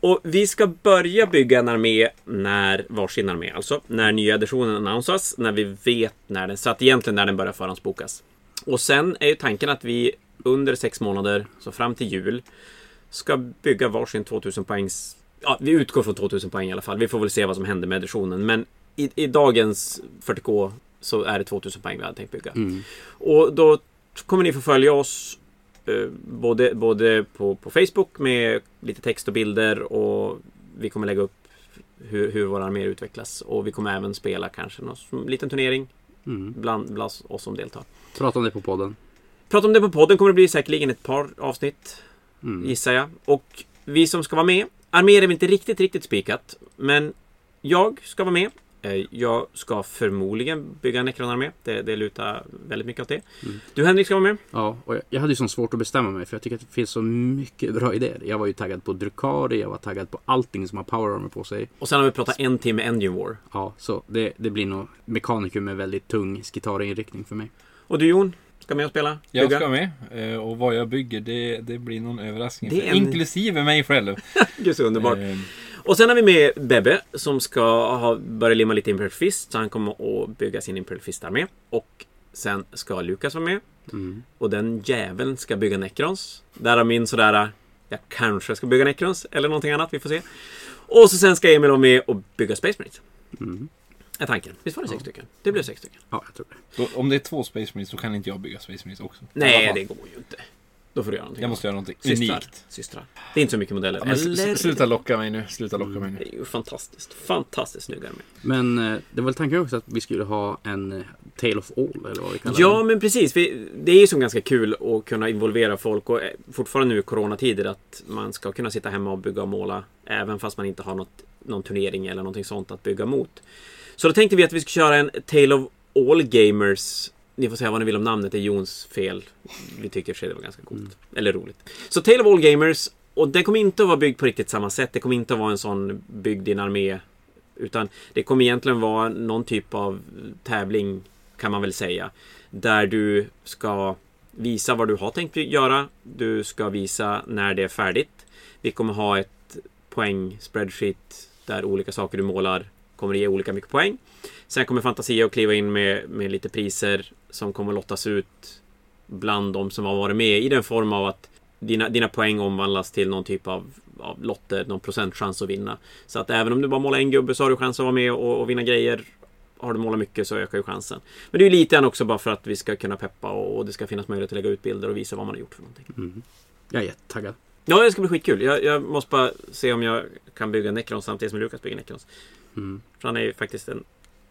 Och vi ska börja bygga en armé när varsin armé, alltså när nya editionen annonsas, när vi vet när den, så att egentligen när den börjar förhandsbokas. Och sen är ju tanken att vi under sex månader, så fram till jul, ska bygga varsin 2000 poängs... Ja, vi utgår från 2000 poäng i alla fall. Vi får väl se vad som händer med editionen. Men i, i dagens 40K så är det 2000 poäng vi hade tänkt bygga. Mm. Och då kommer ni få följa oss både, både på, på Facebook med lite text och bilder och vi kommer lägga upp hur, hur våra arméer utvecklas. Och vi kommer även spela kanske någon liten turnering Mm. bland, bland oss som deltar. Prata om det på podden. Prata om det på podden kommer det bli säkerligen ett par avsnitt Mm. gissar jag. Och vi som ska vara med, arméer är väl inte riktigt, riktigt spikat. Men jag ska vara med. Eh, Jag ska förmodligen bygga en Necron-armé. Det, det lutar väldigt mycket åt det. Mm. Du Henrik ska vara med. Ja, och jag, jag hade ju så svårt att bestämma mig för jag tycker att det finns så mycket bra idéer. Jag var ju taggad på Drukari, jag var taggad på allting som har power armor på sig. Och sen har vi pratat en timme Engine War. Ja, så det, det blir nog mekaniker med väldigt tung skitarinriktning för mig. Och du Jon, ska med och spela? Jag Bygga? ska med. eh, Och vad jag bygger, det, det blir någon överraskning. Det är en- Inklusive mig själv. <laughs> Gud så underbart. Och sen har vi med Bebbe som ska ha börjat limma lite Imperial Fist. Så han kommer att bygga sin Imperial Fist-armé. Och sen ska Lukas vara med. Mm. Och den jäveln ska bygga Necrons. Därav min sådär, jag kanske ska bygga Necrons eller någonting annat, vi får se. Och så sen ska Emil vara med och bygga Space Marines. Mm. Är tanken. Visst var det sex stycken? Det blev sex stycken. Ja, jag tror det. Då, om det är två Space Marines så kan inte jag bygga Space Marines också. Nej, det går ju inte. Då får du göra någonting. Jag måste göra någonting Systrar. unikt. Systrar. Det är inte så mycket modeller. Ja, Eller? sluta locka mig nu. Sluta locka mig nu. Det är ju fantastiskt. Fantastiskt snygga med. Men eh, det var väl tanken också att vi skulle ha en eh, Tale of All eller vad vi kallar Ja, det. men precis. Vi, det är ju som ganska kul att kunna involvera folk och eh, fortfarande nu i coronatider att man ska kunna sitta hemma och bygga och måla även fast man inte har något, någon turnering eller någonting sånt att bygga mot. Så då tänkte vi att vi skulle köra en Tale of All Gamers. Ni får säga vad ni vill om namnet, det är Jons fel. Vi tyckte i och för sig det var ganska coolt. Eller roligt. Så Tale of All Gamers, och den kommer inte att vara byggd på riktigt samma sätt. Det kommer inte att vara en sån byggd i en armé. Utan det kommer egentligen vara någon typ av tävling, kan man väl säga. Där du ska visa vad du har tänkt göra. Du ska visa när det är färdigt. Vi kommer ha ett poäng spreadsheet där olika saker du målar kommer ge olika mycket poäng. Sen kommer Fantasia att kliva in med, med lite priser som kommer lottas ut bland de som har varit med i den form av att dina, dina poäng omvandlas till någon typ av, av lotter, någon procentchans att vinna. Så att även om du bara målar en gubbe så har du chans att vara med och, och vinna grejer. Har du målat mycket så ökar ju chansen. Men det är ju lite grann också bara för att vi ska kunna peppa och, och det ska finnas möjlighet att lägga ut bilder och visa vad man har gjort för någonting. Mm. Jag är jättetaggad. Ja, det ska bli skitkul. Jag, jag måste bara se om jag kan bygga Necrons samtidigt som Lukas bygger Necrons. Mm. För han är ju faktiskt en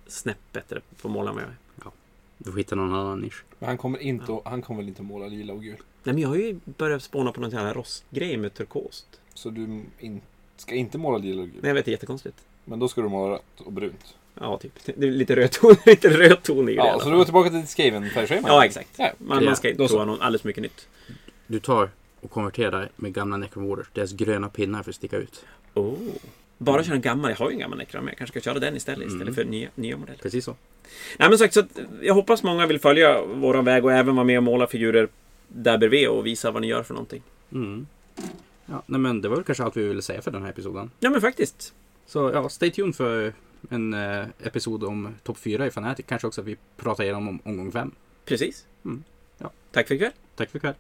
snäpp bättre på att måla än vad jag är. Du får hitta någon annan nisch. Men han kommer, inte att, han kommer väl inte att måla lila och gul? Nej, men jag har ju börjat spåna på någon sån här rostgrej med turkost. Så du in, ska inte måla lila och gul? Nej, jag vet, det är jättekonstigt. Men då ska du måla rött och brunt? Ja, typ. Det är lite röd ton, <laughs> lite röd ton i det Ja, så du går tillbaka till ditt skaven färgschema? Ja, exakt. Ja. Man, Ja, man ska inte prova någon alldeles mycket nytt. Du tar och konverterar med gamla Necron Warders. Deras gröna pinnar för att sticka ut. Oh. Bara köra en gammal. Jag har ju en gammal Necron, men jag kanske ska köra den istället. Mm. Istället för nya, nya modeller. Precis så. Nej, men sagt, så jag hoppas många vill följa våran väg och även vara med och måla figurer där bredvid och visa vad ni gör för någonting. Mm. Ja, nej men det var väl kanske allt vi ville säga för den här episoden. Ja, men faktiskt. Så ja, stay tuned för en eh, episod om topp 4 i Fanatic. Kanske också att vi pratar igenom om omgång 5. Precis. Mm. Ja. Tack för ikväll. Tack för ikväll.